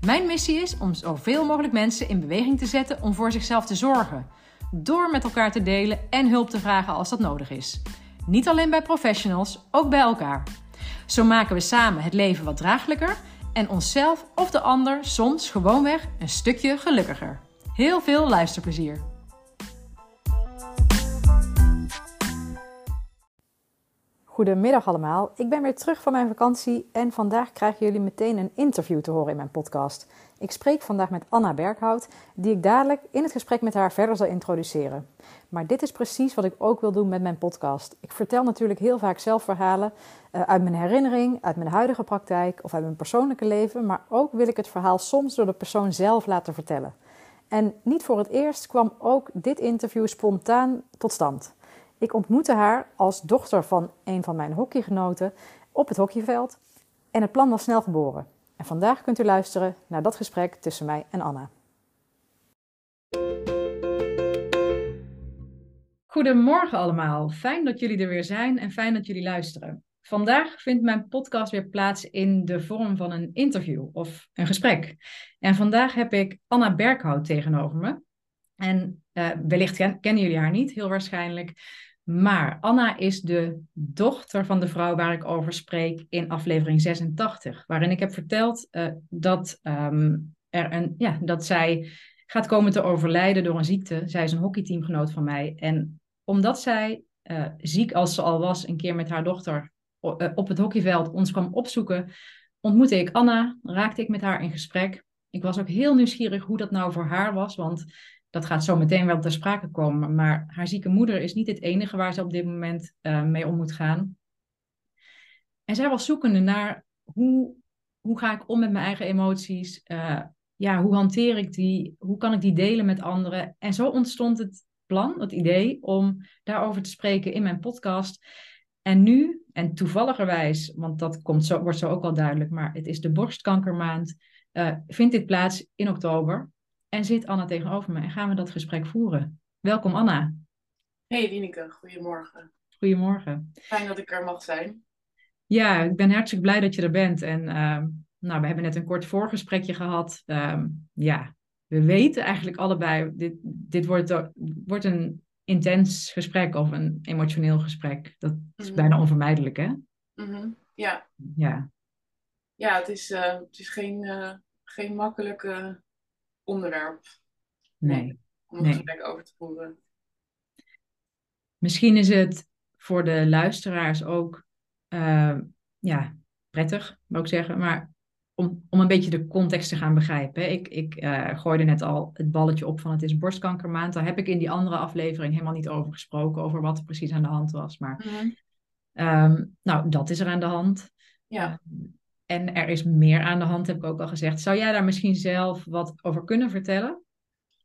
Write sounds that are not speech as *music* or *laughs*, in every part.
Mijn missie is om zoveel mogelijk mensen in beweging te zetten om voor zichzelf te zorgen. Door met elkaar te delen en hulp te vragen als dat nodig is. Niet alleen bij professionals, ook bij elkaar. Zo maken we samen het leven wat draaglijker en onszelf of de ander soms gewoonweg een stukje gelukkiger. Heel veel luisterplezier! Goedemiddag allemaal, ik ben weer terug van mijn vakantie en vandaag krijgen jullie meteen een interview te horen in mijn podcast. Ik spreek vandaag met Anna Berghout, die ik dadelijk in het gesprek met haar verder zal introduceren. Maar dit is precies wat ik ook wil doen met mijn podcast. Ik vertel natuurlijk heel vaak zelfverhalen uh, uit mijn herinnering, uit mijn huidige praktijk of uit mijn persoonlijke leven, maar ook wil ik het verhaal soms door de persoon zelf laten vertellen. En niet voor het eerst kwam ook dit interview spontaan tot stand. Ik ontmoette haar als dochter van een van mijn hockeygenoten op het hockeyveld en het plan was snel geboren. En vandaag kunt u luisteren naar dat gesprek tussen mij en Anna. Goedemorgen allemaal. Fijn dat jullie er weer zijn en fijn dat jullie luisteren. Vandaag vindt mijn podcast weer plaats in de vorm van een interview of een gesprek. En vandaag heb ik Anna Berghout tegenover me. En uh, wellicht kennen jullie haar niet, heel waarschijnlijk. Maar Anna is de dochter van de vrouw waar ik over spreek in aflevering 86, waarin ik heb verteld uh, dat, um, er een, ja, dat zij gaat komen te overlijden door een ziekte. Zij is een hockeyteamgenoot van mij. En omdat zij, uh, ziek als ze al was, een keer met haar dochter uh, op het hockeyveld ons kwam opzoeken, ontmoette ik Anna, raakte ik met haar in gesprek. Ik was ook heel nieuwsgierig hoe dat nou voor haar was, want dat gaat zo meteen wel ter sprake komen. Maar haar zieke moeder is niet het enige waar ze op dit moment uh, mee om moet gaan. En zij was zoekende naar hoe, hoe ga ik om met mijn eigen emoties? Uh, ja, hoe hanteer ik die? Hoe kan ik die delen met anderen? En zo ontstond het plan, het idee om daarover te spreken in mijn podcast. En nu, en toevalligerwijs, want dat komt zo, wordt zo ook wel duidelijk, maar het is de borstkankermaand, uh, vindt dit plaats in oktober. En zit Anna tegenover me en gaan we dat gesprek voeren. Welkom Anna. Hey Wieneke, goedemorgen. Goedemorgen. Fijn dat ik er mag zijn. Ja, ik ben hartstikke blij dat je er bent. En uh, nou, we hebben net een kort voorgesprekje gehad. Uh, ja, we weten eigenlijk allebei, dit, dit wordt, wordt een intens gesprek of een emotioneel gesprek. Dat is mm-hmm. bijna onvermijdelijk, hè? Mm-hmm. Ja. Ja. Ja, het is, uh, het is geen, uh, geen makkelijke onderwerp nee. om een nee. gesprek over te voeren. Misschien is het voor de luisteraars ook uh, ja, prettig, moet ik zeggen, maar om, om een beetje de context te gaan begrijpen. Ik, ik uh, gooide net al het balletje op van het is borstkankermaand. Daar heb ik in die andere aflevering helemaal niet over gesproken, over wat er precies aan de hand was. Maar mm-hmm. um, nou, dat is er aan de hand. Ja. En er is meer aan de hand, heb ik ook al gezegd. Zou jij daar misschien zelf wat over kunnen vertellen?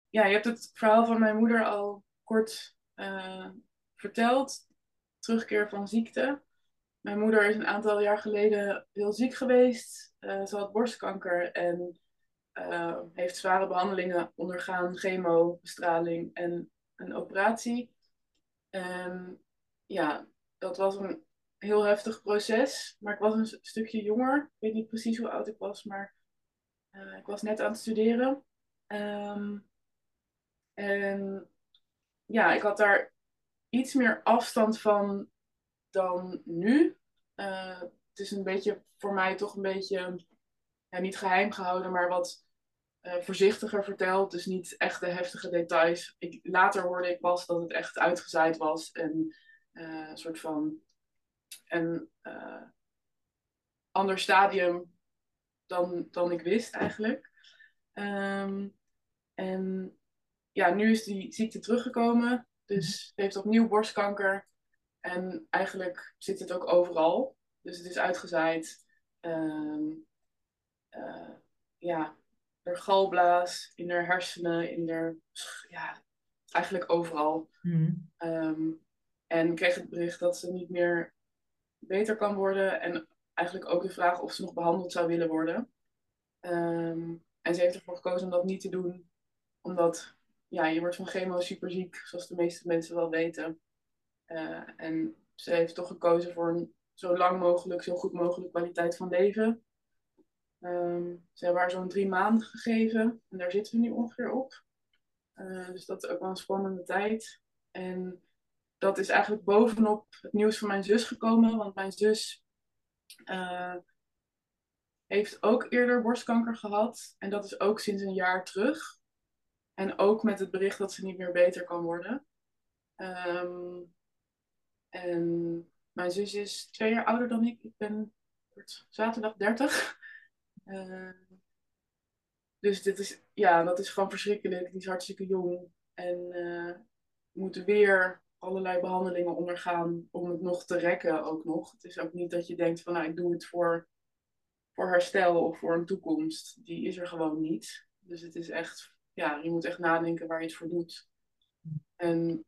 Ja, je hebt het verhaal van mijn moeder al kort uh, verteld. Terugkeer van ziekte. Mijn moeder is een aantal jaar geleden heel ziek geweest. Uh, ze had borstkanker en uh, heeft zware behandelingen ondergaan, chemo, bestraling en een operatie. En ja, dat was een heel heftig proces. Maar ik was een stukje jonger. Ik weet niet precies hoe oud ik was, maar uh, ik was net aan het studeren. Um, en ja, ik had daar iets meer afstand van dan nu. Uh, het is een beetje voor mij toch een beetje, niet geheim gehouden, maar wat uh, voorzichtiger verteld. Dus niet echt de heftige details. Ik, later hoorde ik pas dat het echt uitgezaaid was en een soort van een uh, ander stadium dan, dan ik wist eigenlijk. Um, en ja, nu is die ziekte teruggekomen. Dus ze heeft opnieuw borstkanker. En eigenlijk zit het ook overal. Dus het is uitgezaaid. Um, uh, ja, haar galblaas, in haar hersenen, in haar, ja, eigenlijk overal. Mm. Um, en kreeg het bericht dat ze niet meer beter kan worden. En eigenlijk ook de vraag of ze nog behandeld zou willen worden. Ehm, en ze heeft ervoor gekozen om dat niet te doen. Omdat ja, je wordt van chemo superziek, zoals de meeste mensen wel weten. Uh, en ze heeft toch gekozen voor een zo lang mogelijk, zo goed mogelijk kwaliteit van leven. Um, ze hebben haar zo'n drie maanden gegeven. En daar zitten we nu ongeveer op. Uh, dus dat is ook wel een spannende tijd. En dat is eigenlijk bovenop het nieuws van mijn zus gekomen. Want mijn zus uh, heeft ook eerder borstkanker gehad. En dat is ook sinds een jaar terug. En ook met het bericht dat ze niet meer beter kan worden. Um, en mijn zus is twee jaar ouder dan ik. Ik ben zaterdag 30. Uh, *laughs* dus dit is, ja, dat is gewoon verschrikkelijk. Die is hartstikke jong. En uh, moet weer allerlei behandelingen ondergaan om het nog te rekken ook nog. Het is ook niet dat je denkt van nou ik doe het voor, voor herstel of voor een toekomst. Die is er gewoon niet. Dus het is echt, ja, je moet echt nadenken waar je het voor doet. En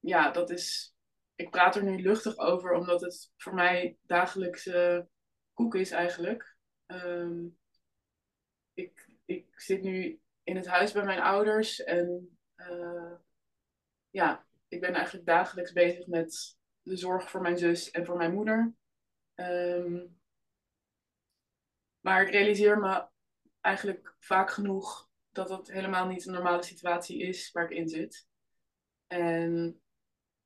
ja, dat is, ik praat er nu luchtig over omdat het voor mij dagelijkse koek is eigenlijk. Um, ik, ik zit nu in het huis bij mijn ouders en uh, ja, ik ben eigenlijk dagelijks bezig met de zorg voor mijn zus en voor mijn moeder. Um, maar ik realiseer me eigenlijk vaak genoeg dat dat helemaal niet een normale situatie is waar ik in zit. En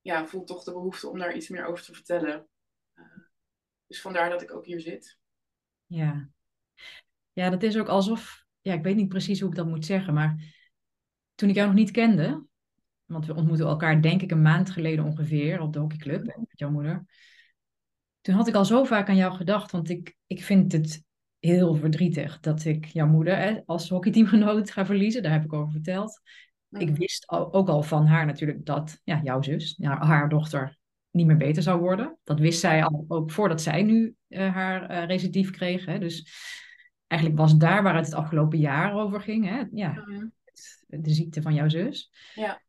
ja, voel toch de behoefte om daar iets meer over te vertellen. Uh, dus vandaar dat ik ook hier zit. Ja. ja, dat is ook alsof, ja, ik weet niet precies hoe ik dat moet zeggen, maar toen ik jou nog niet kende, want we ontmoeten elkaar denk ik een maand geleden ongeveer op de hockeyclub met jouw moeder. Toen had ik al zo vaak aan jou gedacht, want ik, ik vind het heel verdrietig dat ik jouw moeder hè, als hockeyteamgenoot ga verliezen. Daar heb ik over verteld. Ik wist ook al van haar natuurlijk dat ja, jouw zus, ja, haar dochter, niet meer beter zou worden. Dat wist zij al ook voordat zij nu uh, haar uh, recidief kreeg. Hè. Dus eigenlijk was daar waar het het afgelopen jaar over ging. Hè. Ja, mhm. de ziekte van jouw zus. Ja.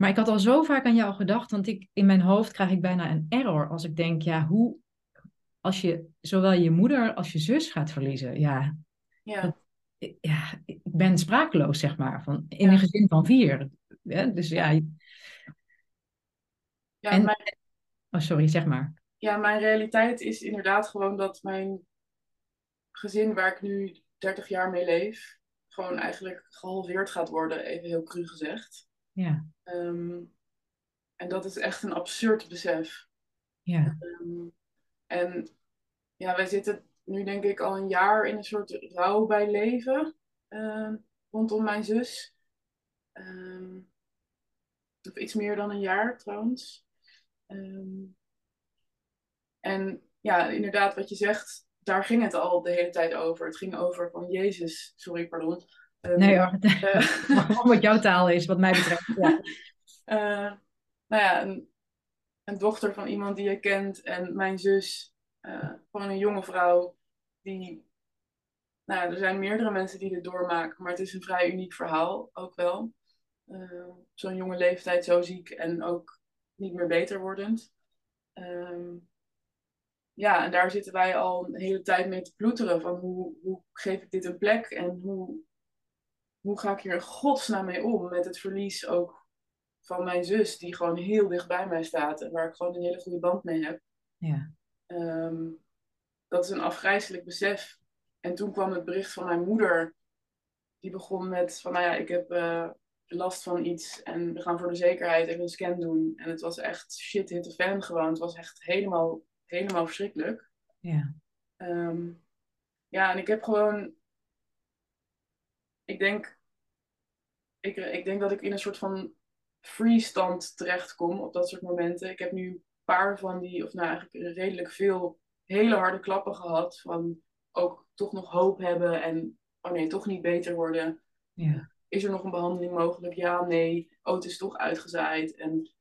Maar ik had al zo vaak aan jou gedacht, want ik, in mijn hoofd krijg ik bijna een error als ik denk, ja, hoe, als je zowel je moeder als je zus gaat verliezen, ja, ja. ja ik ben sprakeloos, zeg maar, van, in een gezin van vier. Ja, dus ja. ja en, mijn, oh, sorry, zeg maar. Ja, mijn realiteit is inderdaad gewoon dat mijn gezin waar ik nu 30 jaar mee leef, gewoon eigenlijk gehalveerd gaat worden, even heel cru gezegd. Ja. Um, en dat is echt een absurd besef. Ja. Um, en ja, wij zitten nu denk ik al een jaar in een soort rouw bij leven uh, rondom mijn zus. Um, of iets meer dan een jaar trouwens. Um, en ja, inderdaad, wat je zegt, daar ging het al de hele tijd over. Het ging over van Jezus, sorry, pardon. Um, nee hoor, uh, *laughs* wat jouw taal is, wat mij betreft. Ja. Uh, *laughs* nou ja, een, een, dochter van iemand die je kent en mijn zus, uh, gewoon een jonge vrouw, die, nou ja, er zijn meerdere mensen die dit doormaken, maar het is een vrij uniek verhaal ook wel. Zo'n jonge leeftijd, zo ziek en ook niet meer beter wordend. Um, ja, en daar zitten wij al een hele tijd mee te ploeteren. Van hoe, hoe geef ik dit een plek en hoe, hoe ga ik hier in godsnaam mee om met het verlies ook van mijn zus, die gewoon heel dicht bij mij staat en waar ik gewoon een hele goede band mee heb. Ja. Um, dat is een afgrijzelijk besef. En toen kwam het bericht van mijn moeder, die begon met van, nou ja, ik heb uh, last van iets en we gaan voor de zekerheid even een scan doen. En het was echt shit hit the fan gewoon. Het was echt helemaal, helemaal verschrikkelijk. Ja. Um, ja, en ik heb gewoon ik denk, ik, ik denk dat ik in een soort van freestand terechtkom op dat soort momenten. Ik heb nu een paar van die, of nou eigenlijk redelijk veel hele harde klappen gehad. Van ook toch nog hoop hebben en oh nee, toch niet beter worden. Ja. Is er nog een behandeling mogelijk? Ja, nee. Oh, het is toch uitgezaaid. En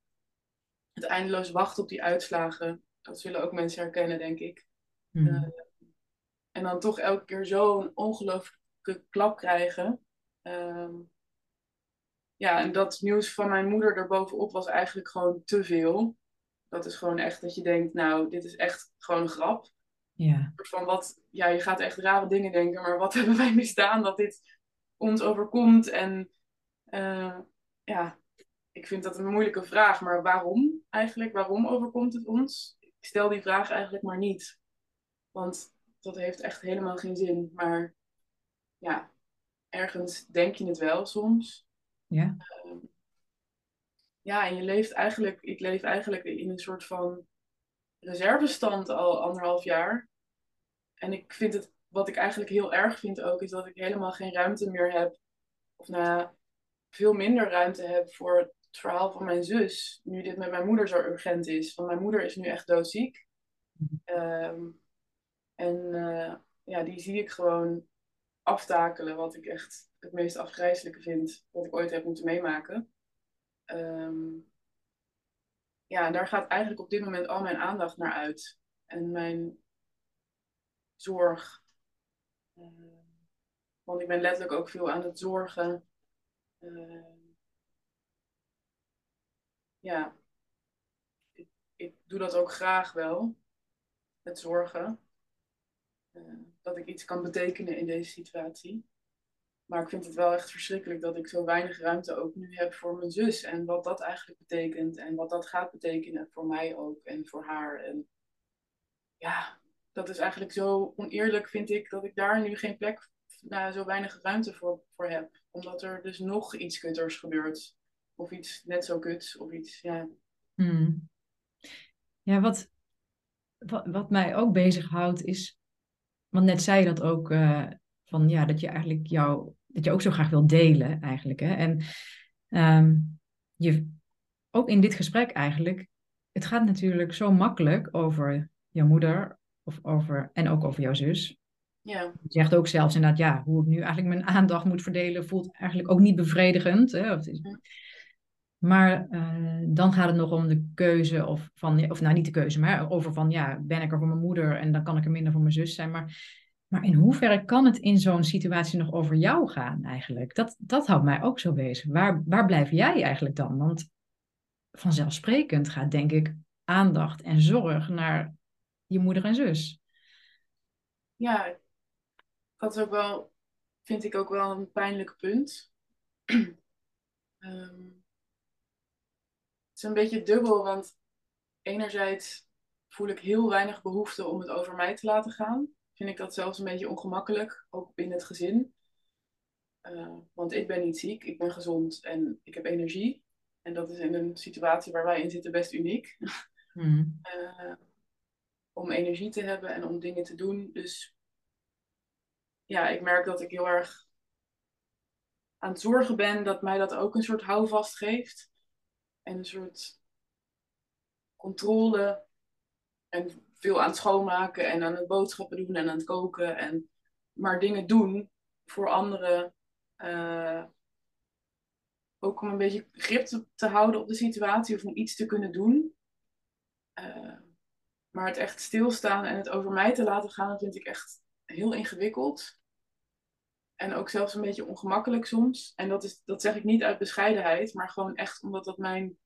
het eindeloos wachten op die uitslagen, dat zullen ook mensen herkennen, denk ik. Hmm. Uh, en dan toch elke keer zo'n ongelooflijk klap krijgen. Ehm, ja, en dat nieuws van mijn moeder erbovenop was eigenlijk gewoon te veel. Dat is gewoon echt dat je denkt, nou, dit is echt gewoon een grap. Ja. Van wat, ja, je gaat echt rare dingen denken, maar wat *laughs* hebben wij misdaan dat dit ons overkomt? En uh, ja, ik vind dat een moeilijke vraag, maar waarom eigenlijk? Waarom overkomt het ons? Ik stel die vraag eigenlijk maar niet. Want dat heeft echt helemaal geen zin. Maar ja, ergens denk je het wel soms. Ja. Uh, ja, en je leeft eigenlijk, ik leef eigenlijk in een soort van reservestand al anderhalf jaar. En ik vind het, wat ik eigenlijk heel erg vind ook, is dat ik helemaal geen ruimte meer heb. Of nou, veel minder ruimte heb voor het verhaal van mijn zus. Nu dit met mijn moeder zo urgent is. Want mijn moeder is nu echt doodziek. Um, en uh, ja, die zie ik gewoon aftakelen. Wat ik echt het meest afgrijzelijke vind. Wat ik ooit heb moeten meemaken. Um, ja, daar gaat eigenlijk op dit moment al mijn aandacht naar uit. En mijn zorg. Uh, want ik ben letterlijk ook veel aan het zorgen. Uh, ja, ik, ik, doe dat ook graag wel. Het zorgen. Uh, dat ik iets kan betekenen in deze situatie. Maar ik vind het wel echt verschrikkelijk dat ik zo weinig ruimte ook nu heb voor mijn zus. En wat dat eigenlijk betekent. En wat dat gaat betekenen voor mij ook en voor haar. En ja, dat is eigenlijk zo oneerlijk, vind ik, dat ik daar nu geen plek, nou, zo weinig ruimte voor, voor heb. Omdat er dus nog iets kutters gebeurt. Of iets net zo kuts, of iets, ja. Hmm. Ja, wat, wat, wat mij ook bezighoudt is, want net zei je dat ook, uh, van ja, dat je eigenlijk jou, dat je ook zo graag wil delen eigenlijk. Hè? En um, je, ook in dit gesprek eigenlijk, het gaat natuurlijk zo makkelijk over jouw moeder, of over, en ook over jouw zus. Ja. Je zegt ook zelfs inderdaad, ja, hoe ik nu eigenlijk mijn aandacht moet verdelen, voelt eigenlijk ook niet bevredigend. Hè? Of, maar uh, dan gaat het nog om de keuze, of, van, of nou niet de keuze, maar over van, ja, ben ik er voor mijn moeder en dan kan ik er minder voor mijn zus zijn. Maar, maar in hoeverre kan het in zo'n situatie nog over jou gaan eigenlijk? Dat, dat houdt mij ook zo bezig. Waar, waar blijf jij eigenlijk dan? Want vanzelfsprekend gaat, denk ik, aandacht en zorg naar je moeder en zus. Ja, dat is ook wel, vind ik ook wel een pijnlijk punt. um, *clears throat* is een beetje dubbel, want enerzijds voel ik heel weinig behoefte om het over mij te laten gaan. Vind ik dat zelfs een beetje ongemakkelijk, ook binnen het gezin. Uh, want ik ben niet ziek, ik ben gezond en ik heb energie. En dat is in een situatie waar wij in zitten best uniek. Mm. Uh, *laughs* om energie te hebben en om dingen te doen. Dus ja, ik merk dat ik heel erg aan het zorgen ben dat mij dat ook een soort houvast geeft. En een soort controle. En veel aan het schoonmaken en aan het boodschappen doen en aan het koken. En maar dingen doen voor anderen. Uh, ook om een beetje grip te, houden op de situatie of om iets te kunnen doen. Uh, maar het echt stilstaan en het over mij te laten gaan, dat vind ik echt heel ingewikkeld. En ook zelfs een beetje ongemakkelijk soms. En dat, is, dat zeg ik niet uit bescheidenheid, maar gewoon echt omdat dat mijn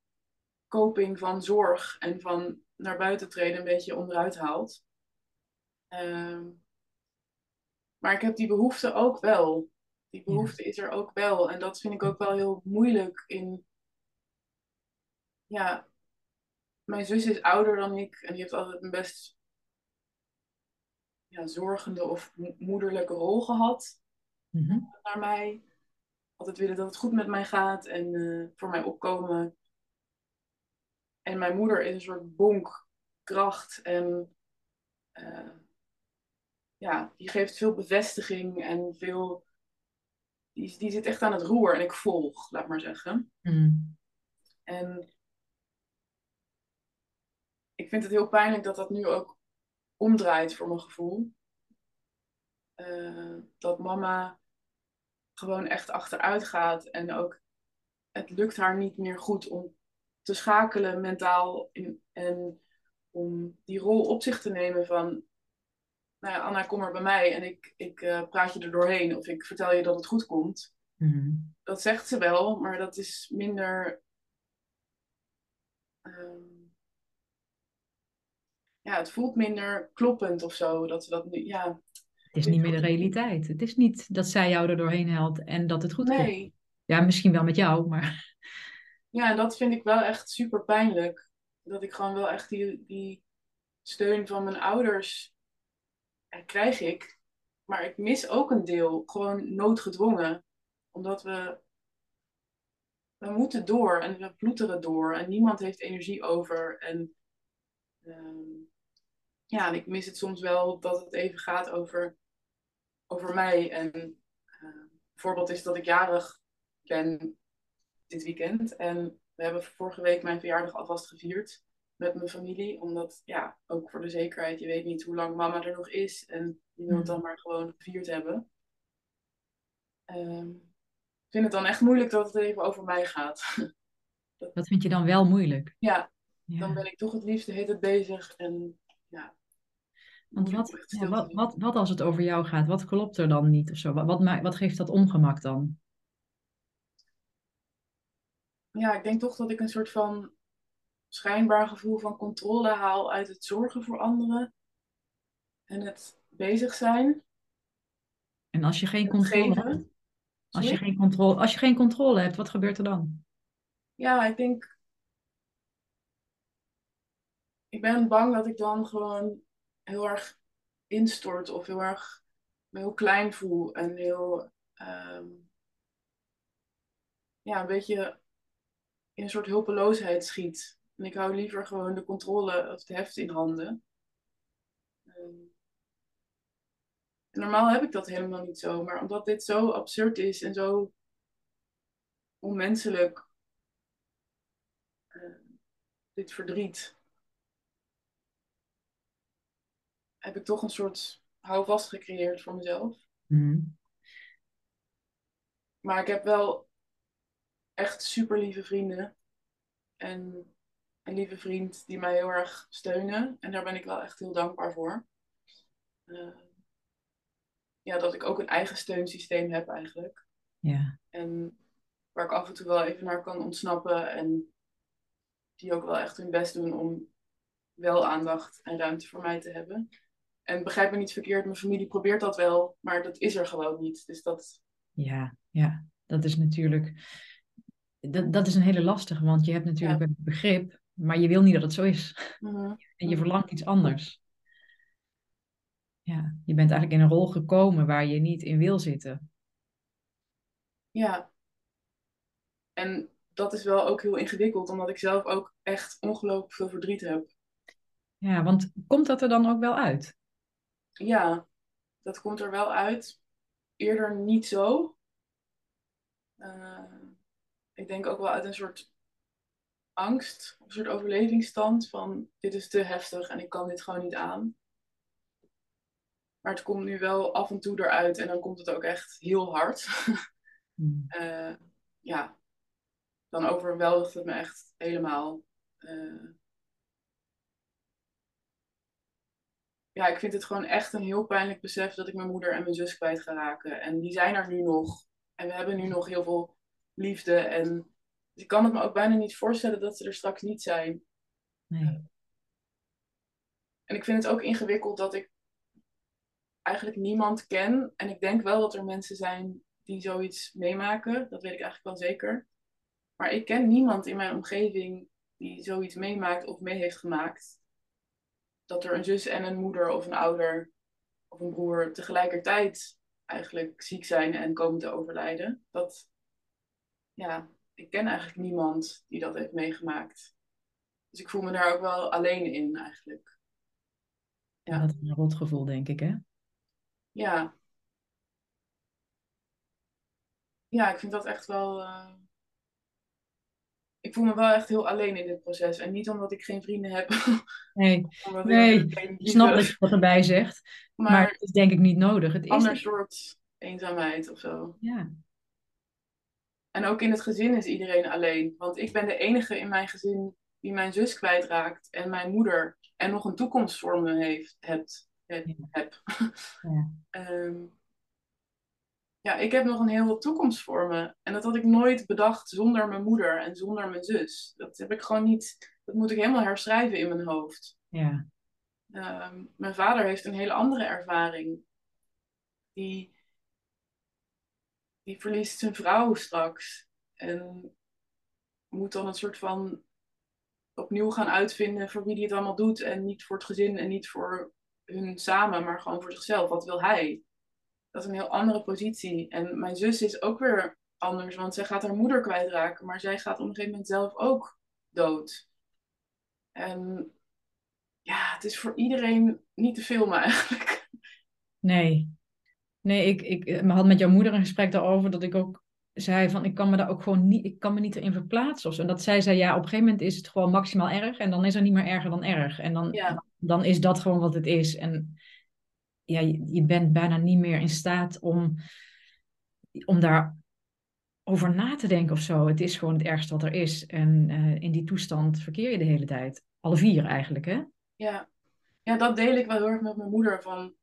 coping van zorg en van naar buiten treden een beetje onderuit haalt. Uh, maar ik heb die behoefte ook wel. Die behoefte is er ook wel. En dat vind ik ook wel heel moeilijk in ja, mijn zus is ouder dan ik en die heeft altijd een best ja, zorgende of moederlijke rol gehad mm-hmm. naar mij. Altijd willen dat het goed met mij gaat en uh, voor mij opkomen. En mijn moeder is een soort bonk, kracht en uh, ja, die geeft veel bevestiging en veel. Die, die zit echt aan het roer en ik volg, laat maar zeggen. Mm. En ik vind het heel pijnlijk dat dat nu ook omdraait voor mijn gevoel. Uh, dat mama gewoon echt achteruit gaat en ook het lukt haar niet meer goed om te schakelen mentaal in, en om die rol op zich te nemen van nou ja, Anna, kom maar bij mij en ik, ik eh, praat je er doorheen of ik vertel je dat het goed komt. Mhm. Dat zegt ze wel, maar dat is minder. ehm, ja, het voelt minder kloppend of zo. Dat ze dat nu, ja, is niet meer de realiteit. Het is niet dat zij jou er doorheen helpt en dat het goed komt. nee. Ja, misschien wel met jou, maar *laughs* Ja, en dat vind ik wel echt super pijnlijk. Dat ik gewoon wel echt die, die steun van mijn ouders ja, krijg ik. Maar ik mis ook een deel, gewoon noodgedwongen. Omdat we, we moeten door en we ploeteren door. En niemand heeft energie over. En ehm, ja, en ik mis het soms wel dat het even gaat over, over mij. En een voorbeeld is dat ik jarig ben dit weekend. En we hebben vorige week mijn verjaardag alvast gevierd met mijn familie. Omdat, ja, ook voor de zekerheid, je weet niet hoe lang mama er nog is. En je wilt het dan maar gewoon gevierd hebben. Ehm, ik vind het dan echt moeilijk dat het even over mij gaat. *laughs* dat vind je dan wel moeilijk. ja, Ja. dan ben ik toch het liefste heet het bezig. En ja. Want wat, ja, wat, wat, wat als het over jou gaat? Wat klopt er dan niet of zo? Wat, wat, wat geeft dat ongemak dan? ja, ik denk toch dat ik een soort van schijnbaar gevoel van controle haal uit het zorgen voor anderen. En het bezig zijn. En als je geen controle geven. hebt, als je geen controle, als je geen controle hebt, wat gebeurt er dan? Ja, ik denk. Ik ben bang dat ik dan gewoon heel erg instort of heel erg me heel klein voel en heel. ehm, ja, een beetje in een soort hulpeloosheid schiet. En ik hou liever gewoon de controle of het heft in handen. Ehm, normaal heb ik dat helemaal niet zo, maar omdat dit zo absurd is en zo onmenselijk, eh, dit verdriet, heb ik toch een soort houvast gecreëerd voor mezelf. Mhm. Maar ik heb wel echt super lieve vrienden. En een lieve vriend die mij heel erg steunen. En daar ben ik wel echt heel dankbaar voor. Eh, ja, dat ik ook een eigen steunsysteem heb eigenlijk. Ja. En waar ik af en toe wel even naar kan ontsnappen. En die ook wel echt hun best doen om wel aandacht en ruimte voor mij te hebben. En begrijp me niet verkeerd, mijn familie probeert dat wel, maar dat is er gewoon niet. Dus dat, Ja, ja, dat is natuurlijk. Dat, dat is een hele lastige, want je hebt natuurlijk Ja. begrip, maar je wil niet dat het zo is. Mhm. En je verlangt iets anders. Ja, je bent eigenlijk in een rol gekomen waar je niet in wil zitten. Ja. En dat is wel ook heel ingewikkeld, omdat ik zelf ook echt ongelooflijk veel verdriet heb. Ja, want komt dat er dan ook wel uit? Ja, dat komt er wel uit. Eerder niet zo. Eh, ik denk ook wel uit een soort angst, een soort overlevingsstand van dit is te heftig en ik kan dit gewoon niet aan. Maar het komt nu wel af en toe eruit en dan komt het ook echt heel hard. Hmm. *laughs* Eh, ja, dan overweldigt het me echt helemaal. Eh, ja, ik vind het gewoon echt een heel pijnlijk besef dat ik mijn moeder en mijn zus kwijt ga raken. En die zijn er nu nog. En we hebben nu nog heel veel liefde. En ik kan het me ook bijna niet voorstellen dat ze er straks niet zijn. Nee. En ik vind het ook ingewikkeld dat ik eigenlijk niemand ken. En ik denk wel dat er mensen zijn die zoiets meemaken. Dat weet ik eigenlijk wel zeker. Maar ik ken niemand in mijn omgeving die zoiets meemaakt of mee heeft gemaakt. Dat er een zus en een moeder of een ouder of een broer tegelijkertijd eigenlijk ziek zijn en komen te overlijden. Dat, ja, ik ken eigenlijk niemand die dat heeft meegemaakt. Dus ik voel me daar ook wel alleen in eigenlijk. Ja. Dat is een rotgevoel, denk ik, hè? Ja. Ja, ik vind dat echt wel. eh, Ik voel me wel echt heel alleen in dit proces. En niet omdat ik geen vrienden heb. *laughs* Nee, nee. ik snap dat je dat erbij zegt, maar, Maar het is denk ik niet nodig. Het is ander soort eenzaamheid of zo. Ja, En ook in het gezin is iedereen alleen. Want ik ben de enige in mijn gezin die mijn zus kwijtraakt. En mijn moeder. En nog een toekomst voor me heeft, hebt, heb. Ja. *laughs* Ehm, ja, ik heb nog een heel toekomst voor me. En dat had ik nooit bedacht zonder mijn moeder en zonder mijn zus. Dat heb ik gewoon niet, dat moet ik helemaal herschrijven in mijn hoofd. Ja. Ehm, mijn vader heeft een hele andere ervaring. Die, die verliest zijn vrouw straks. En moet dan een soort van opnieuw gaan uitvinden voor wie hij het allemaal doet. En niet voor het gezin en niet voor hun samen, maar gewoon voor zichzelf. Wat wil hij? Dat is een heel andere positie. En mijn zus is ook weer anders, want zij gaat haar moeder kwijtraken, maar zij gaat op een gegeven moment zelf ook dood. En ja, het is voor iedereen niet te filmen eigenlijk. Nee. Nee, ik, ik had met jouw moeder een gesprek daarover dat ik ook zei van ik kan me daar ook gewoon niet, ik kan me niet erin verplaatsen of zo. En dat zij zei, ja, op een gegeven moment is het gewoon maximaal erg en dan is er niet meer erger dan erg. En dan, dan is dat gewoon wat het is. En ja, je, bent bijna niet meer in staat om, om daar over na te denken of zo. Het is gewoon het ergste wat er is. En uh, in die toestand verkeer je de hele tijd. Alle vier eigenlijk, hè? Ja. ja, dat deel ik wel heel erg met mijn moeder. Van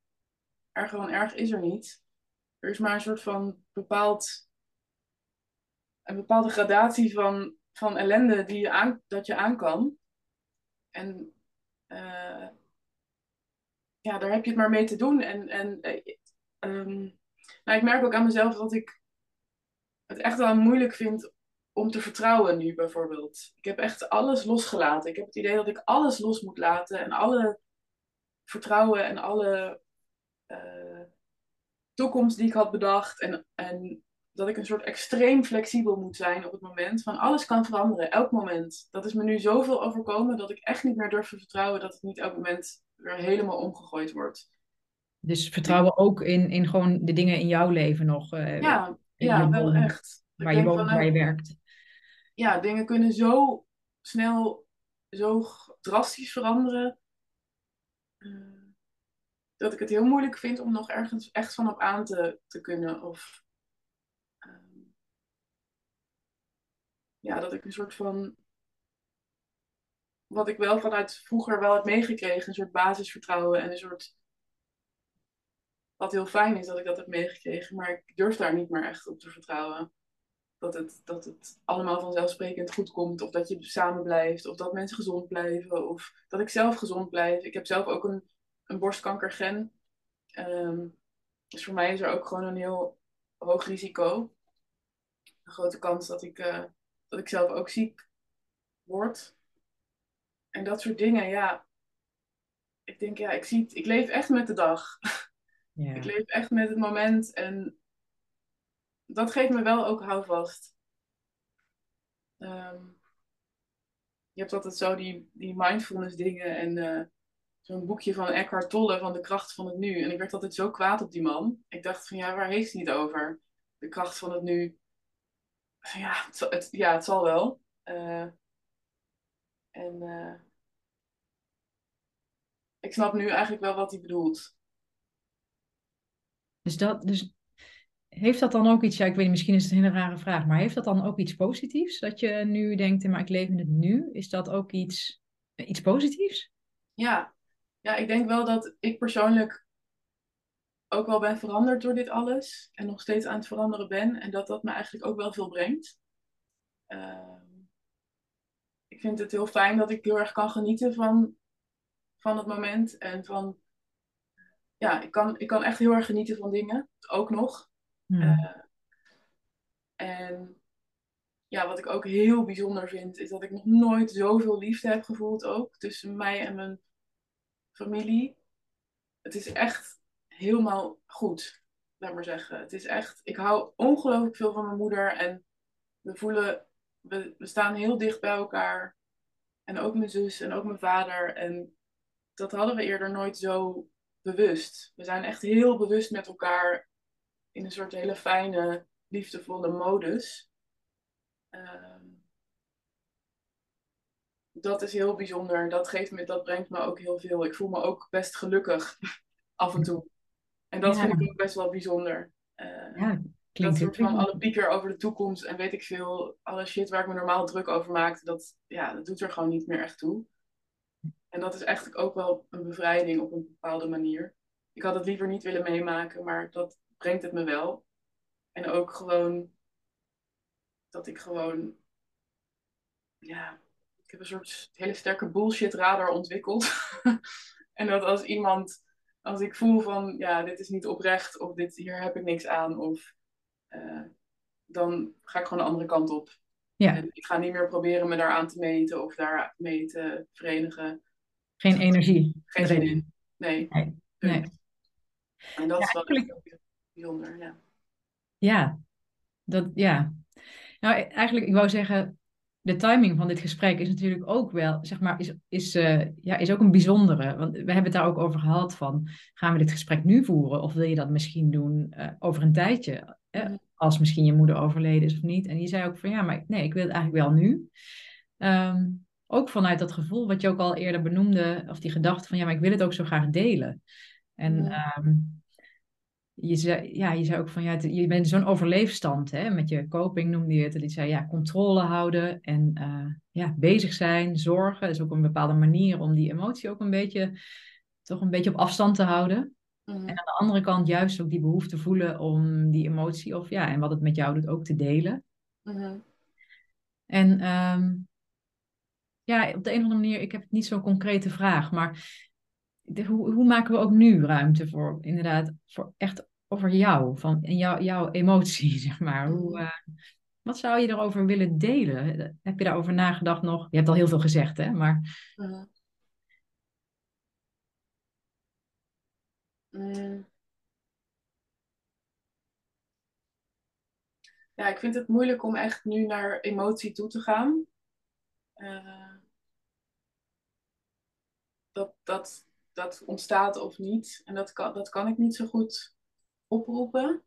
erg gewoon erg is er niet. Er is maar een soort van bepaald een bepaalde gradatie van, van ellende die je aan, dat je aan kan. En uh, ja, daar heb je het maar mee te doen. En, en uh, nou, ik merk ook aan mezelf dat ik het echt wel moeilijk vind om te vertrouwen nu bijvoorbeeld. Ik heb echt alles losgelaten. Ik heb het idee dat ik alles los moet laten en alle vertrouwen en alle uh, toekomst die ik had bedacht en, en dat ik een soort extreem flexibel moet zijn op het moment. Van alles kan veranderen, elk moment. Dat is me nu zoveel overkomen dat ik echt niet meer durf te vertrouwen dat het niet elk moment weer helemaal omgegooid wordt. Dus vertrouwen ook in, in gewoon de dingen in jouw leven nog. Uh, ja, ja wel echt. Waar je woont, waar je werkt. Ja, dingen kunnen zo snel, zo drastisch veranderen. Uh, dat ik het heel moeilijk vind om nog ergens echt van op aan te, te kunnen. Of ja, dat ik een soort van. Wat ik wel vanuit vroeger wel heb meegekregen, een soort basisvertrouwen en een soort. Wat heel fijn is dat ik dat heb meegekregen, maar ik durf daar niet meer echt op te vertrouwen. Dat het, dat het allemaal vanzelfsprekend goed komt, of dat je samen blijft, of dat mensen gezond blijven, of dat ik zelf gezond blijf. Ik heb zelf ook een, een borstkankergen. Um, dus voor mij is er ook gewoon een heel hoog risico. Een grote kans dat ik uh, dat ik zelf ook ziek word. En dat soort dingen, ja. Ik denk, ja, ik, zie ik leef echt met de dag. Ja. *laughs* Ik leef echt met het moment en dat geeft me wel ook houvast. Um, je hebt altijd zo die, die mindfulness dingen en uh, zo'n boekje van Eckhart Tolle van de kracht van het nu. En ik werd altijd zo kwaad op die man. Ik dacht van ja, waar heeft hij het over? De kracht van het nu ja, het, het, ja, het zal wel. Uh, en uh, ik snap nu eigenlijk wel wat hij bedoelt. Dus, dat, dus heeft dat dan ook iets, ja, ik weet niet, misschien is het een hele rare vraag, maar heeft dat dan ook iets positiefs? Dat je nu denkt, maar ik leef in het nu, is dat ook iets, iets positiefs? Ja. ja, ik denk wel dat ik persoonlijk ook wel ben veranderd door dit alles. En nog steeds aan het veranderen ben. En dat dat me eigenlijk ook wel veel brengt. Ehm, ik vind het heel fijn dat ik heel erg kan genieten van, van het moment. En van, ja, ik kan, ik kan echt heel erg genieten van dingen. Ook nog. Hmm. Uh, en ja, wat ik ook heel bijzonder vind, is dat ik nog nooit zoveel liefde heb gevoeld ook. Tussen mij en mijn familie. Het is echt helemaal goed, laat maar zeggen. Het is echt, ik hou ongelooflijk veel van mijn moeder en we voelen, we, we staan heel dicht bij elkaar. En ook mijn zus en ook mijn vader. En dat hadden we eerder nooit zo bewust. We zijn echt heel bewust met elkaar in een soort hele fijne, liefdevolle modus. Ehm, dat is heel bijzonder. Dat geeft me, dat brengt me ook heel veel. Ik voel me ook best gelukkig *laughs* af en toe. En dat vind ik ook best wel bijzonder. Uh, ja, dat soort van alle pieker over de toekomst en weet ik veel, alle shit waar ik me normaal druk over maakte, dat, ja, dat doet er gewoon niet meer echt toe. En dat is eigenlijk ook wel een bevrijding op een bepaalde manier. ik had het liever niet willen meemaken, maar dat brengt het me wel. En ook gewoon dat ik gewoon, ja, ik heb een soort hele sterke bullshit radar ontwikkeld. *laughs* en dat als iemand, als ik voel van, ja, dit is niet oprecht, of dit, hier heb ik niks aan, of uh, dan ga ik gewoon de andere kant op. Ja. En ik ga niet meer proberen me daaraan te meten of daarmee te verenigen. Geen energie. Geen zin in. Nee. nee. nee. En dat is wel eigenlijk... bijzonder, ja. Ja, dat, ja. Nou, eigenlijk, ik wou zeggen, de timing van dit gesprek is natuurlijk ook wel, zeg maar, is, is, uh, ja, is ook een bijzondere. Want we hebben het daar ook over gehad van, gaan we dit gesprek nu voeren? Of wil je dat misschien doen uh, over een tijdje? Uh, als misschien je moeder overleden is of niet. En die zei ook van, ja, maar nee, ik wil het eigenlijk wel nu. Um, ook vanuit dat gevoel wat je ook al eerder benoemde, of die gedachte van, ja, maar ik wil het ook zo graag delen. En ja. um, je zei, ja, je zei ook van ja, je bent zo'n overleefstand hè, met je coping noemde je het. En die zei ja, controle houden en uh, ja, bezig zijn, zorgen. is ook een bepaalde manier om die emotie ook een beetje, toch een beetje op afstand te houden. Mm. En aan de andere kant juist ook die behoefte voelen om die emotie of ja, en wat het met jou doet ook te delen. Mm. En um, ja, op de een of andere manier, ik heb niet zo'n concrete vraag, maar de, hoe, hoe, maken we ook nu ruimte voor, inderdaad, voor echt over jou, van en jou, jouw emotie, *laughs* zeg maar. Hoe, uh, wat zou je erover willen delen? Heb je daarover nagedacht nog? Je hebt al heel veel gezegd, hè? Maar... Uh, mm. Ja, ik vind het moeilijk om echt nu naar emotie toe te gaan. Uh, dat, dat, dat ontstaat of niet. En dat kan, dat kan ik niet zo goed oproepen.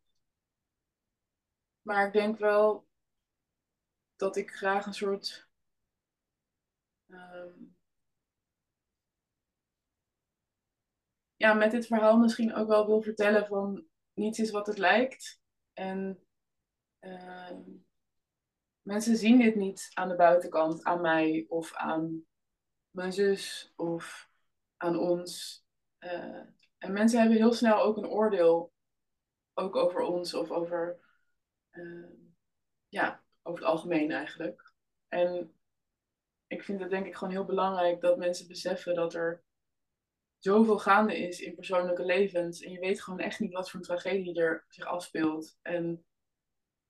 Maar ik denk wel dat ik graag een soort. Ehm, ja, met dit verhaal misschien ook wel wil vertellen van niets is wat het lijkt. En uh, mensen zien dit niet aan de buitenkant, aan mij of aan mijn zus of aan ons. Uh, en mensen hebben heel snel ook een oordeel ook over ons of over, uh, ja, over het algemeen eigenlijk. En ik vind het denk ik gewoon heel belangrijk dat mensen beseffen dat er zoveel gaande is in persoonlijke levens. En je weet gewoon echt niet wat voor een tragedie er zich afspeelt. En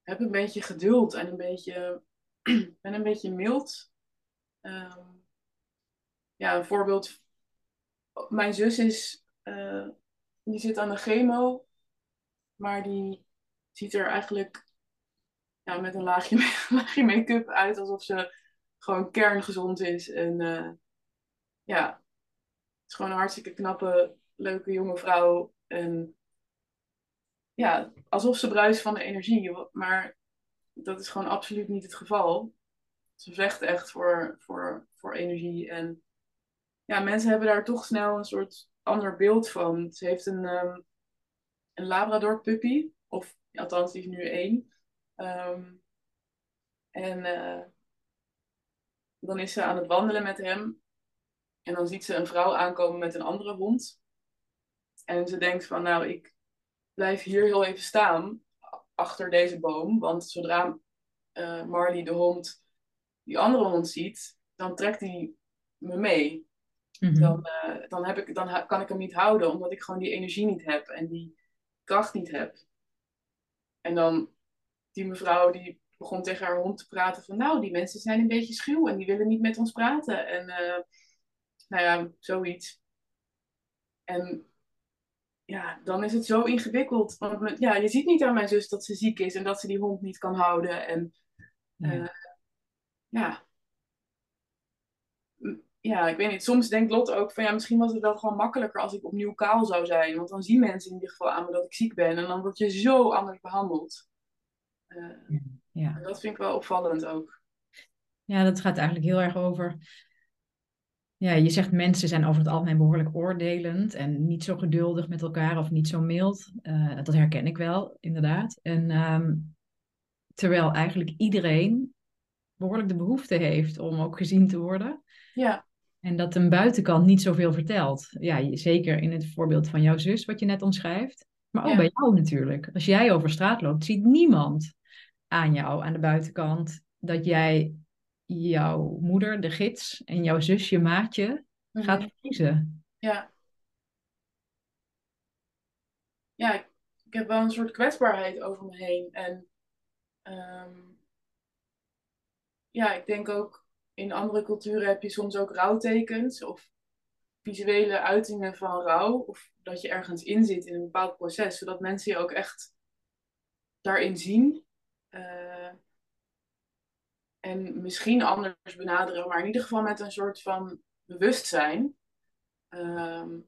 heb een beetje geduld en een beetje, *clears throat* en een beetje mild. Um, ja, een voorbeeld. Mijn zus is, uh, die zit aan de chemo maar die ziet er eigenlijk ja, met een laagje, *laughs* laagje make-up uit alsof ze gewoon kerngezond is. En uh, ja, het is gewoon een hartstikke knappe, leuke jonge vrouw. En ja, alsof ze bruist van de energie. Maar dat is gewoon absoluut niet het geval. Ze vecht echt voor, voor, voor energie. En ja, mensen hebben daar toch snel een soort ander beeld van. Ze heeft een, um, een Labrador puppy. Of althans, die is nu één. Um, en uh, dan is ze aan het wandelen met hem. En dan ziet ze een vrouw aankomen met een andere hond. En ze denkt van, nou, ik blijf hier heel even staan achter deze boom. Want zodra uh, Marley, de hond, die andere hond ziet, dan trekt hij me mee. Mm -hmm. dan, uh, dan, heb ik, dan kan ik hem niet houden, omdat ik gewoon die energie niet heb. En die, kracht niet heb. En dan die mevrouw die begon tegen haar hond te praten van nou, die mensen zijn een beetje schuw en die willen niet met ons praten. En uh, nou ja, zoiets. En ja, dan is het zo ingewikkeld. Want ja, je ziet niet aan mijn zus dat ze ziek is en dat ze die hond niet kan houden. En uh, ja, ja, ik weet niet. Soms denkt Lot ook van ja, misschien was het wel gewoon makkelijker als ik opnieuw kaal zou zijn. Want dan zien mensen in ieder geval aan me dat ik ziek ben. En dan word je zo anders behandeld. Uh, ja. dat vind ik wel opvallend ook. Ja, dat gaat eigenlijk heel erg over. Ja, je zegt mensen zijn over het algemeen behoorlijk oordelend en niet zo geduldig met elkaar of niet zo mild. Uh, dat herken ik wel, inderdaad. En um, terwijl eigenlijk iedereen behoorlijk de behoefte heeft om ook gezien te worden. Ja. En dat een buitenkant niet zoveel vertelt. Ja, zeker in het voorbeeld van jouw zus, wat je net omschrijft. Maar ook Ja. bij jou natuurlijk. Als jij over straat loopt, ziet niemand aan jou, aan de buitenkant, dat jij jouw moeder, de gids, en jouw zus, je maatje, gaat Mhm. verliezen. Ja. Ja, ik, ik heb wel een soort kwetsbaarheid over me heen. En ehm, ja, ik denk ook in andere culturen heb je soms ook rouwtekens of visuele uitingen van rouw. Of dat je ergens in zit in een bepaald proces, zodat mensen je ook echt daarin zien. Eh, en misschien anders benaderen, maar in ieder geval met een soort van bewustzijn. Ehm,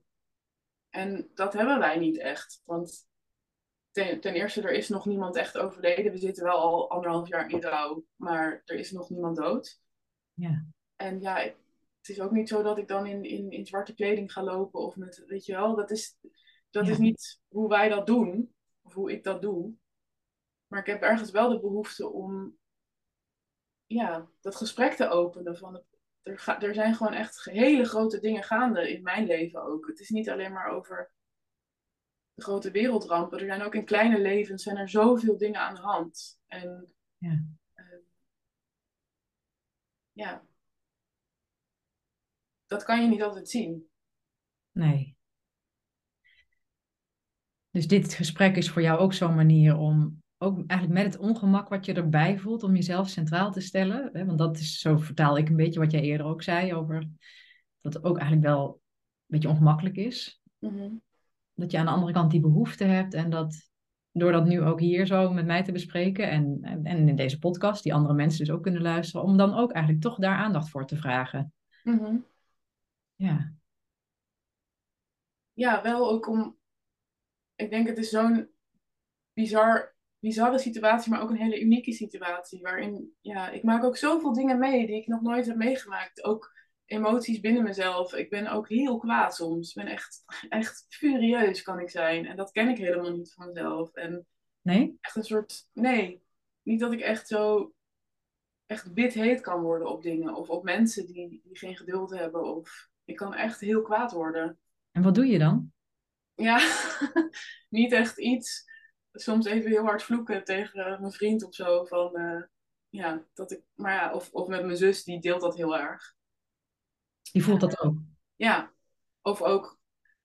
en dat hebben wij niet echt. Want ten, ten eerste, er is nog niemand echt overleden. We zitten wel al anderhalf jaar in rouw, maar er is nog niemand dood. Ja. En ja, ik- het is ook niet zo dat ik dan in, in, in zwarte kleding ga lopen of met, weet je wel, dat is, dat Ja. is niet hoe wij dat doen, of hoe ik dat doe. Maar ik heb ergens wel de behoefte om, ja, dat gesprek te openen. Van het, er, ga, er zijn gewoon echt hele grote dingen gaande in mijn leven ook. Het is niet alleen maar over de grote wereldrampen. Er zijn ook in kleine levens zijn er zoveel dingen aan de hand. En Ja. Ja, dat kan je niet altijd zien. Nee. Dus dit gesprek is voor jou ook zo'n manier om, ook eigenlijk met het ongemak wat je erbij voelt, om jezelf centraal te stellen. Hè? Want dat is, zo vertaal ik een beetje wat jij eerder ook zei over dat het ook eigenlijk wel een beetje ongemakkelijk is. Mhm. Dat je aan de andere kant die behoefte hebt en dat door dat nu ook hier zo met mij te bespreken en, en, in deze podcast, die andere mensen dus ook kunnen luisteren, om dan ook eigenlijk toch daar aandacht voor te vragen. Mhm. Ja, Ja, wel ook om. Ik denk het is zo'n bizar, bizarre situatie, maar ook een hele unieke situatie. Waarin, ja, ik maak ook zoveel dingen mee die ik nog nooit heb meegemaakt. Ook emoties binnen mezelf. Ik ben ook heel kwaad soms. Ik ben echt, echt furieus kan ik zijn. En dat ken ik helemaal niet van mezelf. En nee? echt een soort. Nee, niet dat ik echt zo. Echt wit heet kan worden op dingen. Of op mensen die, die geen geduld hebben. Of ik kan echt heel kwaad worden. En wat doe je dan? Ja, *laughs* niet echt iets. Soms even heel hard vloeken tegen mijn vriend of zo. Van, eh, ja, dat ik, maar ja, of, of met mijn zus, die deelt dat heel erg. Die voelt dat ook. Ja, of ook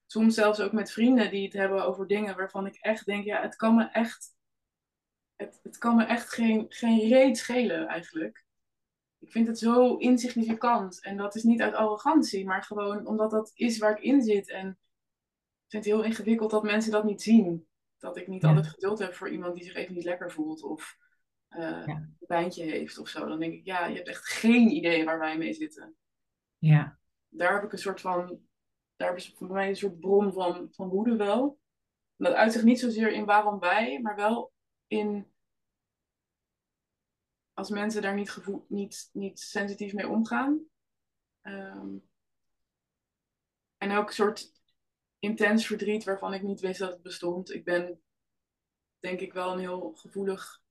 soms zelfs ook met vrienden die het hebben over dingen waarvan ik echt denk, ja, het kan me echt, het, het kan me echt geen, geen reet schelen eigenlijk. Ik vind het zo insignificant. En dat is niet uit arrogantie, maar gewoon omdat dat is waar ik in zit. En ik vind het heel ingewikkeld dat mensen dat niet zien. Dat ik niet Ja. altijd geduld heb voor iemand die zich even niet lekker voelt of eh, Ja. een pijntje heeft of zo. Dan denk ik, ja, je hebt echt geen idee waar wij mee zitten. Ja, Daar heb ik een soort van, daar is voor mij een soort bron van, van woede wel. En dat uit zich niet zozeer in waarom wij, maar wel in als mensen daar niet, gevoel, niet, niet sensitief mee omgaan. Ehm, en ook een soort intens verdriet waarvan ik niet wist dat het bestond. Ik ben denk ik wel een heel gevoelig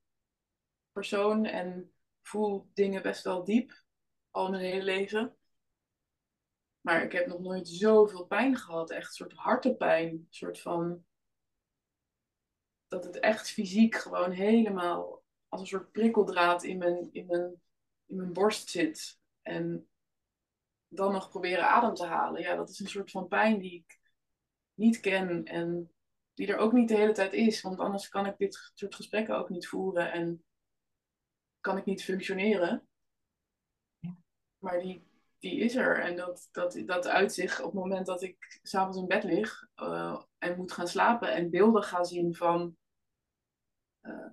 persoon en voel dingen best wel diep, al mijn hele leven. Maar ik heb nog nooit zoveel pijn gehad, echt een soort hartepijn, een soort van dat het echt fysiek gewoon helemaal als een soort prikkeldraad in mijn, in mijn, in mijn borst zit. En dan nog proberen adem te halen. Ja, dat is een soort van pijn die ik niet ken en die er ook niet de hele tijd is. Want anders kan ik dit soort gesprekken ook niet voeren en kan ik niet functioneren. Ja. Maar die, die is er en dat, dat, dat uit zich op het moment dat ik s'avonds in bed lig uh, en moet gaan slapen en beelden ga zien van uh,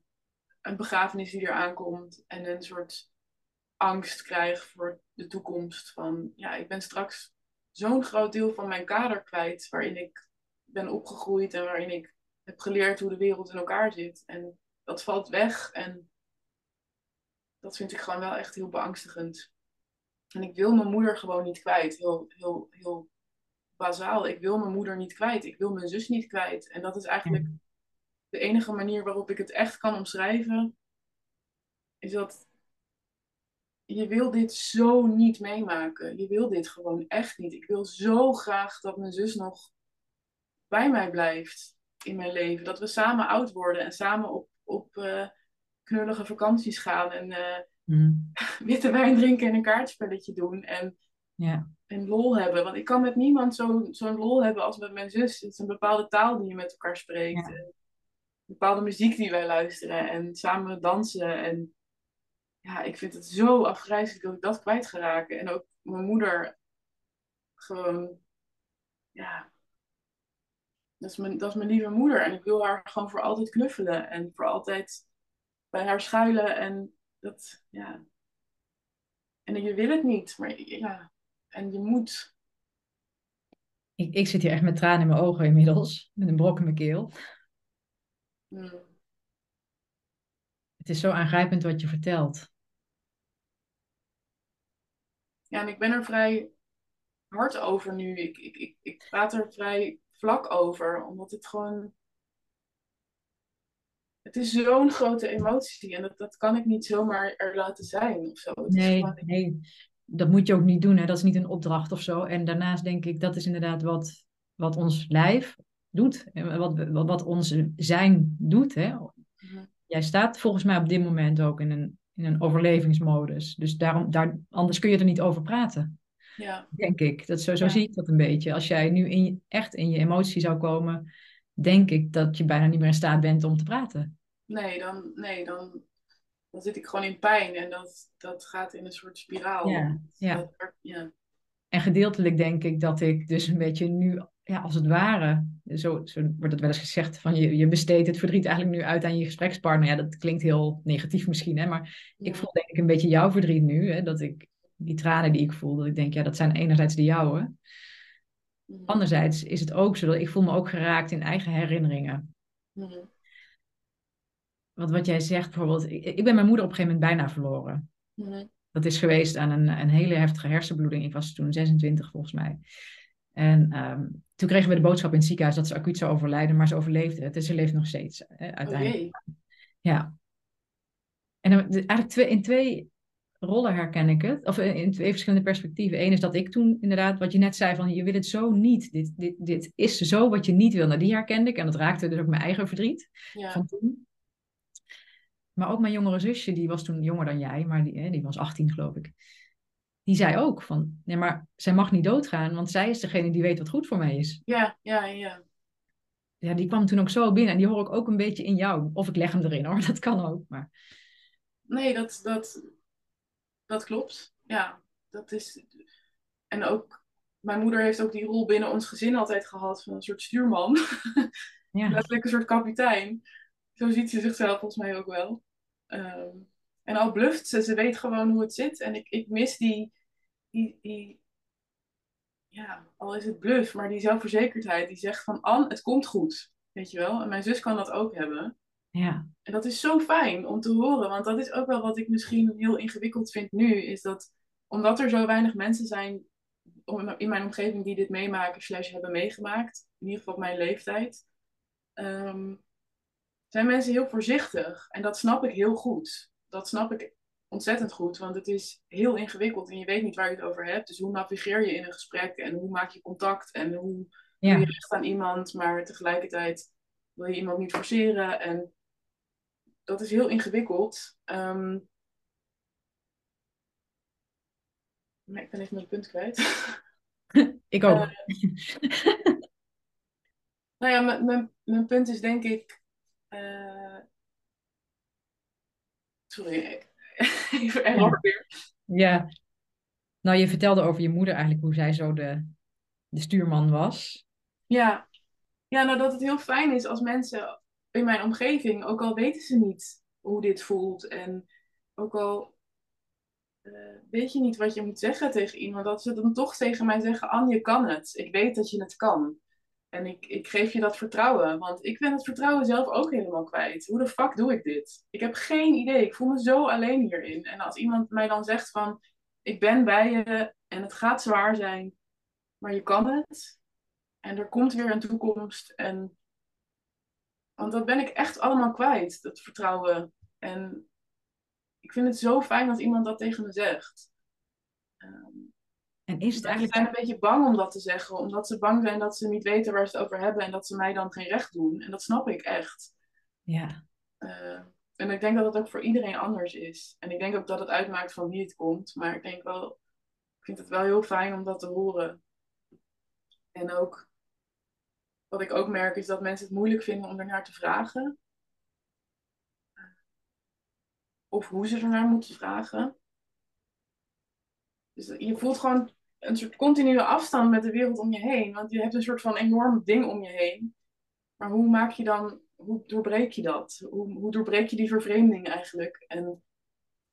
een begrafenis die er aankomt en een soort angst krijg voor de toekomst. Van ja, ik ben straks zo'n groot deel van mijn kader kwijt waarin ik ben opgegroeid en waarin ik heb geleerd hoe de wereld in elkaar zit. En dat valt weg en dat vind ik gewoon wel echt heel beangstigend. En ik wil mijn moeder gewoon niet kwijt. Heel, heel, heel bazaal. Ik wil mijn moeder niet kwijt. Ik wil mijn zus niet kwijt. En dat is eigenlijk Ja. de enige manier waarop ik het echt kan omschrijven. Is dat je wil dit zo niet meemaken. Je wil dit gewoon echt niet. Ik wil zo graag dat mijn zus nog bij mij blijft in mijn leven. Dat we samen oud worden en samen op, op uh, knullige vakanties gaan en uh, *laughs* witte wijn drinken en een kaartspelletje doen. En, ja. en lol hebben. Want ik kan met niemand zo'n zo lol hebben als met mijn zus. Het is een bepaalde taal die je met elkaar spreekt. Een bepaalde muziek die wij luisteren en samen dansen. En ja, ik vind het zo afgrijzelijk dat ik dat kwijt ga raken. En ook mijn moeder gewoon, ja, dat is, mijn, dat is mijn lieve moeder. En ik wil haar gewoon voor altijd knuffelen en voor altijd bij haar schuilen. En dat, ja. En je wil het niet, maar ja, en je moet. Ik, ik zit hier echt met tranen in mijn ogen inmiddels, met een brok in mijn keel. Hmm. Het is zo aangrijpend wat je vertelt. Ja, en ik ben er vrij hard over nu. Ik, ik, ik, ik praat er vrij vlak over, omdat het gewoon. Het is zo'n grote emotie en dat, dat kan ik niet zomaar er laten zijn of zo. nee, nee, dat moet je ook niet doen. Hè? Dat is niet een opdracht of zo. En daarnaast denk ik, dat is inderdaad wat, wat ons lijf doet. Wat, wat, wat ons zijn doet. Hè? Jij staat volgens mij op dit moment ook in een in een overlevingsmodus. Dus daarom, daar, anders kun je er niet over praten. Ja. Denk ik. Dat, zo zo zie ik dat een beetje. Als jij nu in, echt in je emotie zou komen, denk ik dat je bijna niet meer in staat bent om te praten. Nee, dan, nee, dan, dan zit ik gewoon in pijn en dat, dat gaat in een soort spiraal. Ja, ja. Dat, ja. En gedeeltelijk denk ik dat ik dus een beetje nu ja, als het ware, zo, zo wordt het wel eens gezegd, van je, je besteedt het verdriet eigenlijk nu uit aan je gesprekspartner. Ja, dat klinkt heel negatief misschien, hè, maar ik voel denk ik een beetje jouw verdriet nu. Hè, dat ik die tranen die ik voel, dat ik denk, ja, dat zijn enerzijds de jouwe. Mhm. Anderzijds is het ook zo dat ik voel me ook geraakt in eigen herinneringen. Mm. Want wat jij zegt bijvoorbeeld, ik, ik, ben mijn moeder op een gegeven moment bijna verloren. Mhm. Dat is geweest aan een, een hele heftige hersenbloeding. Ik was toen 26 volgens mij. En um, toen kregen we de boodschap in het ziekenhuis dat ze acuut zou overlijden, maar ze overleefde het. En ze leeft nog steeds hè, uiteindelijk. Ja. En dan, eigenlijk twee, in twee rollen herken ik het. Of in twee verschillende perspectieven. Eén is dat ik toen inderdaad, wat je net zei, van je wil het zo niet. Dit, dit, dit is zo wat je niet wil. Nou, die herkende ik. En dat raakte dus ook mijn eigen verdriet ja. van toen. Maar ook mijn jongere zusje, die was toen jonger dan jij, maar die, hè, die was 18 geloof ik die zei ook van, nee, maar zij mag niet doodgaan, want zij is degene die weet wat goed voor mij is. Ja, ja, ja. Ja, die kwam toen ook zo binnen en die hoor ik ook een beetje in jou. Of ik leg hem erin hoor, *laughs* dat kan ook. Maar... Nee, dat, dat, dat klopt. Ja, dat is. En ook, mijn moeder heeft ook die rol binnen ons gezin altijd gehad van een soort stuurman. *laughs* Ja. Letterlijk een soort kapitein. Zo ziet ze zichzelf volgens mij ook wel. Ehm, en al bluft ze, ze weet gewoon hoe het zit. En ik, ik mis die, die, die, ja, al is het bluff, maar die zelfverzekerdheid die zegt van, An, het komt goed. Weet je wel? En mijn zus kan dat ook hebben. Ja. En dat is zo fijn om te horen, want dat is ook wel wat ik misschien heel ingewikkeld vind nu, is dat omdat er zo weinig mensen zijn in mijn omgeving die dit meemaken, slash hebben meegemaakt, in ieder geval op mijn leeftijd, ehm, zijn mensen heel voorzichtig. En dat snap ik heel goed dat snap ik ontzettend goed, want het is heel ingewikkeld en je weet niet waar je het over hebt. Dus hoe navigeer je in een gesprek en hoe maak je contact en hoe ja. doe je recht aan iemand, maar tegelijkertijd wil je iemand niet forceren. En dat is heel ingewikkeld. Um, ik ben even mijn punt kwijt. *laughs* ik ook. Uh, nou ja, mijn, mijn punt is denk ik. Uh, Sorry, *laughs* even error weer. Ja, nou je vertelde over je moeder eigenlijk hoe zij zo de, de stuurman was. Ja. ja, nou dat het heel fijn is als mensen in mijn omgeving, ook al weten ze niet hoe dit voelt en ook al uh, weet je niet wat je moet zeggen tegen iemand, dat ze dan toch tegen mij zeggen, Anne, je kan het. Ik weet dat je het kan. En ik, ik geef je dat vertrouwen, want ik ben het vertrouwen zelf ook helemaal kwijt. Hoe de fuck doe ik dit? Ik heb geen idee. Ik voel me zo alleen hierin. En als iemand mij dan zegt van, ik ben bij je en het gaat zwaar zijn, maar je kan het. En er komt weer een toekomst. En... Want dat ben ik echt allemaal kwijt, dat vertrouwen. En ik vind het zo fijn als iemand dat tegen me zegt. Um, en is het eigenlijk... Ze zijn een beetje bang om dat te zeggen, omdat ze bang zijn dat ze niet weten waar ze het over hebben en dat ze mij dan geen recht doen. En dat snap ik echt. Ja. Uh, en ik denk dat dat ook voor iedereen anders is. En ik denk ook dat het uitmaakt van wie het komt. Maar ik denk wel, ik vind het wel heel fijn om dat te horen. En ook, wat ik ook merk, is dat mensen het moeilijk vinden om ernaar te vragen. Of hoe ze ernaar moeten vragen. Dus je voelt gewoon een soort continue afstand met de wereld om je heen. Want je hebt een soort van enorm ding om je heen. Maar hoe maak je dan, hoe doorbreek je dat? Hoe, hoe doorbreek je die vervreemding eigenlijk? En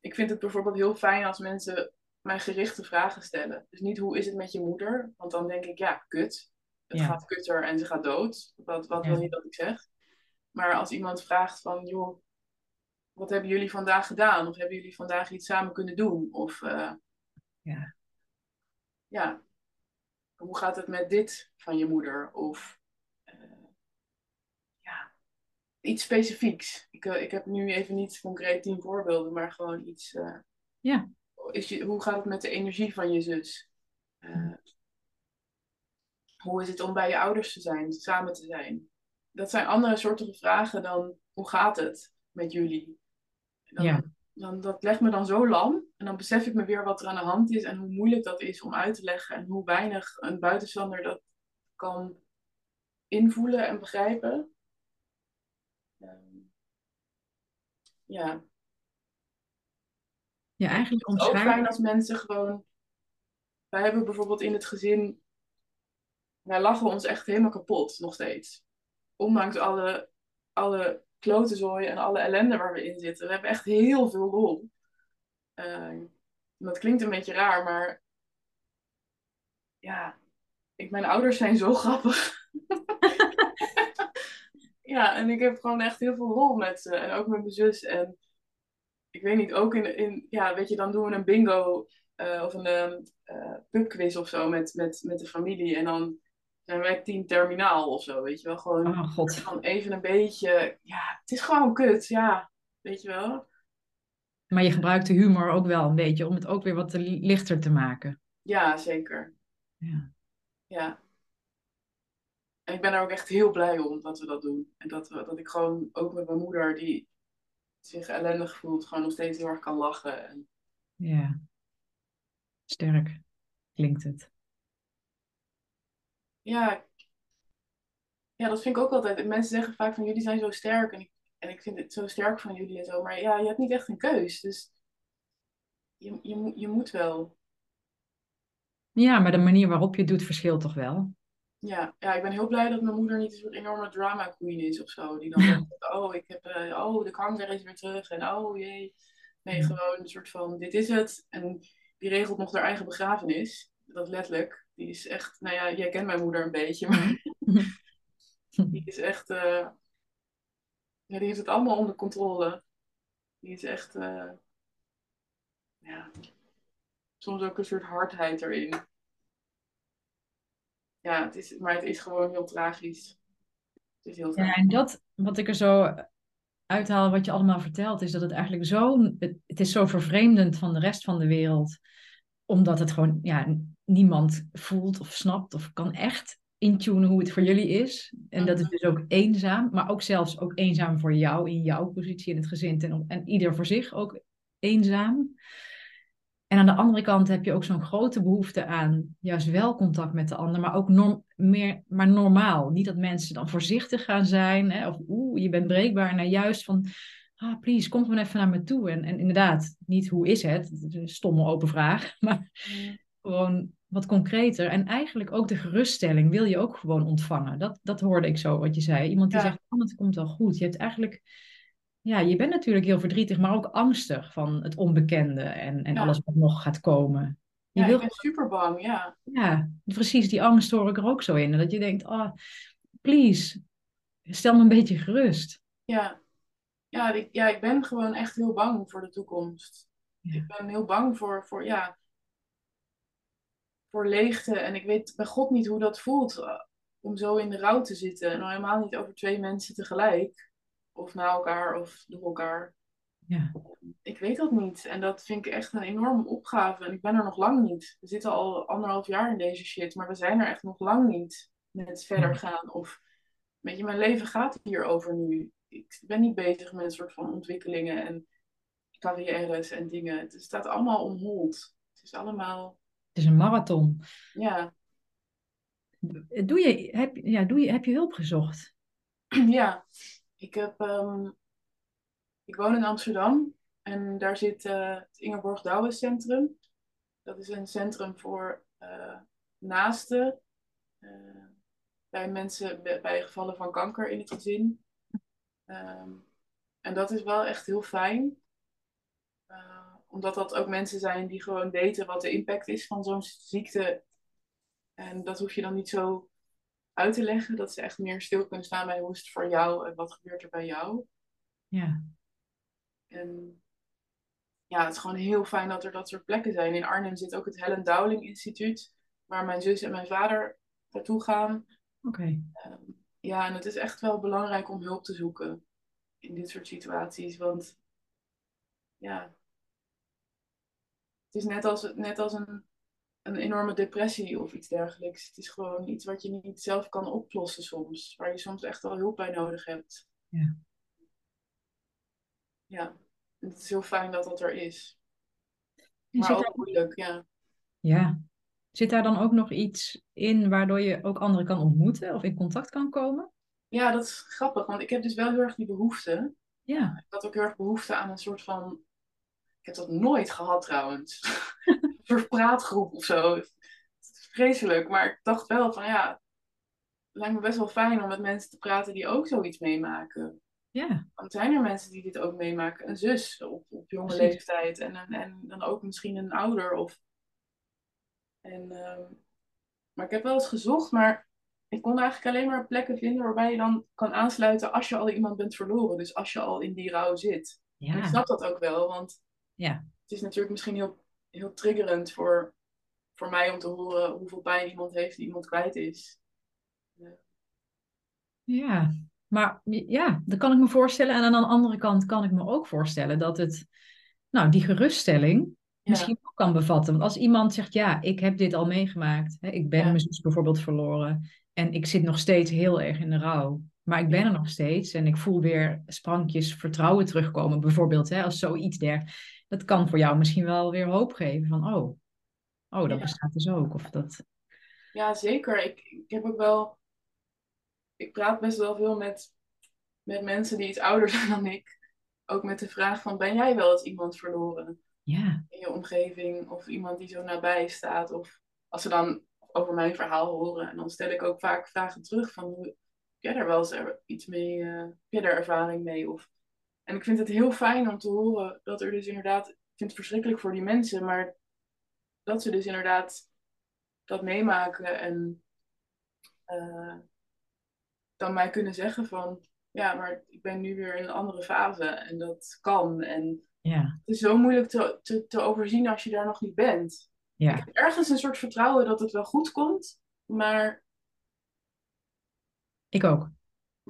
ik vind het bijvoorbeeld heel fijn als mensen mij gerichte vragen stellen. Dus niet hoe is het met je moeder? Want dan denk ik, ja, kut. Het gaat kutter en ze gaat dood. Wat, wat wil je dat ik zeg? Maar als iemand vraagt van, joh, wat hebben jullie vandaag gedaan? Of hebben jullie vandaag iets samen kunnen doen? Of uh, ja. ja, hoe gaat het met dit van je moeder? Of uh, ja, iets specifieks. Ik, uh, ik heb nu even niet concreet tien voorbeelden, maar gewoon iets. ja. Is je, hoe gaat het met de energie van je zus? Hoe is het om bij je ouders te zijn, samen te zijn? Dat zijn andere soorten vragen dan hoe gaat het met jullie? Dan, ja. dan, dat legt me dan zo lam. En dan besef ik me weer wat er aan de hand is en hoe moeilijk dat is om uit te leggen. En hoe weinig een buitenstander dat kan invoelen en begrijpen. Um, ja. Ja, eigenlijk Het is ook fijn als mensen gewoon... Wij hebben bijvoorbeeld in het gezin... Wij lachen ons echt helemaal kapot, nog steeds. Ondanks alle, alle klotenzooi en alle ellende waar we in zitten. We hebben echt heel veel lol. Uh, dat klinkt een beetje raar, maar ja, ik, mijn ouders zijn zo *laughs* grappig. *laughs* ja, en ik heb gewoon echt heel veel lol met ze. En ook met mijn zus. En ik weet niet, ook in, in ja, weet je, dan doen we een bingo uh, of een uh, pubquiz of zo met, met, met de familie. En dan zijn wij tien terminaal of zo, weet je wel. Gewoon, oh, God. gewoon even een beetje, ja, het is gewoon kut, ja, weet je wel. Maar je gebruikt de humor ook wel een beetje om het ook weer wat lichter te maken. Ja, zeker. Ja. Ja. En ik ben er ook echt heel blij om dat we dat doen. En dat, we, dat ik gewoon ook met mijn moeder, die zich ellendig voelt, gewoon nog steeds heel erg kan lachen. En... Ja. Sterk klinkt het ja, ja, dat vind ik ook altijd. Mensen zeggen vaak van jullie zijn zo sterk en ik, en ik vind het zo sterk van jullie en zo. Maar ja, je hebt niet echt een keus. Dus je, je, je moet wel. Ja, maar de manier waarop je het doet verschilt toch wel? Ja, ja, ik ben heel blij dat mijn moeder niet een soort enorme drama queen is of zo. Die dan *laughs* zegt, oh, ik heb, uh, oh, de kanker is weer terug en oh jee. Nee, gewoon een soort van, dit is het. En die regelt nog haar eigen begrafenis. Dat letterlijk. Die is echt, nou ja, jij kent mijn moeder een beetje, maar *laughs* die is echt, uh, ja, die heeft het allemaal onder controle. Die is echt, uh, ja, soms ook een soort hardheid erin. Ja, het is, maar het is gewoon heel tragisch. Het is heel tragisch. Ja, en dat, wat ik er zo uithaal, wat je allemaal vertelt, is dat het eigenlijk zo, het is zo vervreemdend van de rest van de wereld omdat het gewoon ja, niemand voelt of snapt of kan echt intunen hoe het voor jullie is. En dat is dus ook eenzaam, maar ook zelfs ook eenzaam voor jou in jouw positie in het gezin en, en ieder voor zich ook eenzaam. En aan de andere kant heb je ook zo'n grote behoefte aan juist wel contact met de ander, maar ook norm, meer, maar normaal. Niet dat mensen dan voorzichtig gaan zijn, hè, of oeh, je bent breekbaar. Nou, juist van, ah, please, kom gewoon even naar me toe. En, en inderdaad, niet hoe is het, een stomme open vraag, *laughs* maar gewoon wat concreter. En eigenlijk ook de geruststelling wil je ook gewoon ontvangen. Dat, dat hoorde ik zo wat je zei. Iemand die zegt, oh, het komt wel goed. Je hebt eigenlijk, ja, je bent natuurlijk heel verdrietig, maar ook angstig van het onbekende en, en alles wat nog gaat komen. Je ja, wil... ik ben super bang, ja. Ja, precies, die angst hoor ik er ook zo in. Dat je denkt, oh, please, stel me een beetje gerust. Ja, ja, ik, ja, ik ben gewoon echt heel bang voor de toekomst. Ik ben heel bang voor, voor, ja, voor leegte. En ik weet bij God niet hoe dat voelt eh, om zo in de rouw te zitten. En helemaal niet over twee mensen tegelijk. Of na elkaar of door elkaar. Ja. Ik weet dat niet. En dat vind ik echt een enorme opgave. En ik ben er nog lang niet. We zitten al anderhalf jaar in deze shit, maar we zijn er echt nog lang niet met verder gaan. Of, weet je, mijn leven gaat hierover nu. Ik ben niet bezig met een soort van ontwikkelingen en carrières en dingen. Het staat allemaal om hold. Het is allemaal... Het is een marathon. Ja. Doe je, heb, ja, doe je, heb je hulp gezocht? *clears throat* Ja, ik heb... ehm, ik woon in Amsterdam en daar zit eh, het Ingeborg Douwe Centrum. Dat is een centrum voor eh naasten eh, bij mensen bij, bij gevallen van kanker in het gezin. Ehm, en dat is wel echt heel fijn. Eh, omdat dat ook mensen zijn die gewoon weten wat de impact is van zo'n ziekte. En dat hoef je dan niet zo uit te leggen. Dat ze echt meer stil kunnen staan bij hoe is het voor jou en wat gebeurt er bij jou. Ja. En ja, het is gewoon heel fijn dat er dat soort plekken zijn. In Arnhem zit ook het Helen Dowling Instituut, waar mijn zus en mijn vader naartoe gaan. Oké. Ehm, ja, en het is echt wel belangrijk om hulp te zoeken in dit soort situaties. Want ja, het is net als, net als een, een enorme depressie of iets dergelijks. Het is gewoon iets wat je niet zelf kan oplossen soms. Waar je soms echt wel hulp bij nodig hebt. Ja. Ja, het is heel fijn dat dat er is. En Maar ook moeilijk, ja. ja. Zit daar dan ook nog iets in waardoor je ook anderen kan ontmoeten of in contact kan komen? Ja, dat is grappig, want ik heb dus wel heel erg die behoefte. Ja. Ik had ook heel erg behoefte aan een soort van. Ik heb dat nooit gehad trouwens. *laughs* een soort praatgroep of zo. Het is vreselijk, maar ik dacht wel van ja. Het lijkt me best wel fijn om met mensen te praten die ook zoiets meemaken. Ja. Want zijn er mensen die dit ook meemaken? Een zus op, op jonge Precies. leeftijd en, en, en dan ook misschien een ouder. Of... En, ehm, maar ik heb wel eens gezocht, maar ik kon eigenlijk alleen maar plekken vinden waarbij je dan kan aansluiten als je al iemand bent verloren. Dus als je al in die rouw zit. En ik Ja. snap dat ook wel, want Ja. het is natuurlijk misschien heel, heel triggerend voor, voor mij om te horen hoeveel pijn iemand heeft die iemand kwijt is. Ja, maar ja, dat kan ik me voorstellen. En aan de andere kant kan ik me ook voorstellen dat het, nou, die geruststelling Ja, misschien ook kan bevatten. Want als iemand zegt, ja, ik heb dit al meegemaakt. Hè, ik ben Ja. mijn zus bijvoorbeeld verloren. En ik zit nog steeds heel erg in de rouw. Maar ik ben er nog steeds. En ik voel weer sprankjes vertrouwen terugkomen. Bijvoorbeeld, hè, als zoiets der. Dat kan voor jou misschien wel weer hoop geven. Van, oh, oh dat bestaat dus ook. Of dat, ja zeker. Ik, ik heb ook wel. Ik praat best wel veel met, met mensen die iets ouder *laughs* zijn dan ik. Ook met de vraag van, ben jij wel eens iemand verloren ja, in je omgeving? Of iemand die zo nabij staat? Of als ze dan over mijn verhaal horen. En dan stel ik ook vaak vragen terug van, hoe- heb jij daar wel eens er- iets mee? eh, heb daar ervaring mee? Of, en ik vind het heel fijn om te horen dat er dus inderdaad... Ik vind het verschrikkelijk voor die mensen, maar dat ze dus inderdaad dat meemaken en eh, dan mij kunnen zeggen van, ja, maar ik ben nu weer in een andere fase en dat kan. En ja, het is zo moeilijk te, te, te overzien als je daar nog niet bent. Ik ja. heb ergens een soort vertrouwen dat het wel goed komt, maar Ik ook.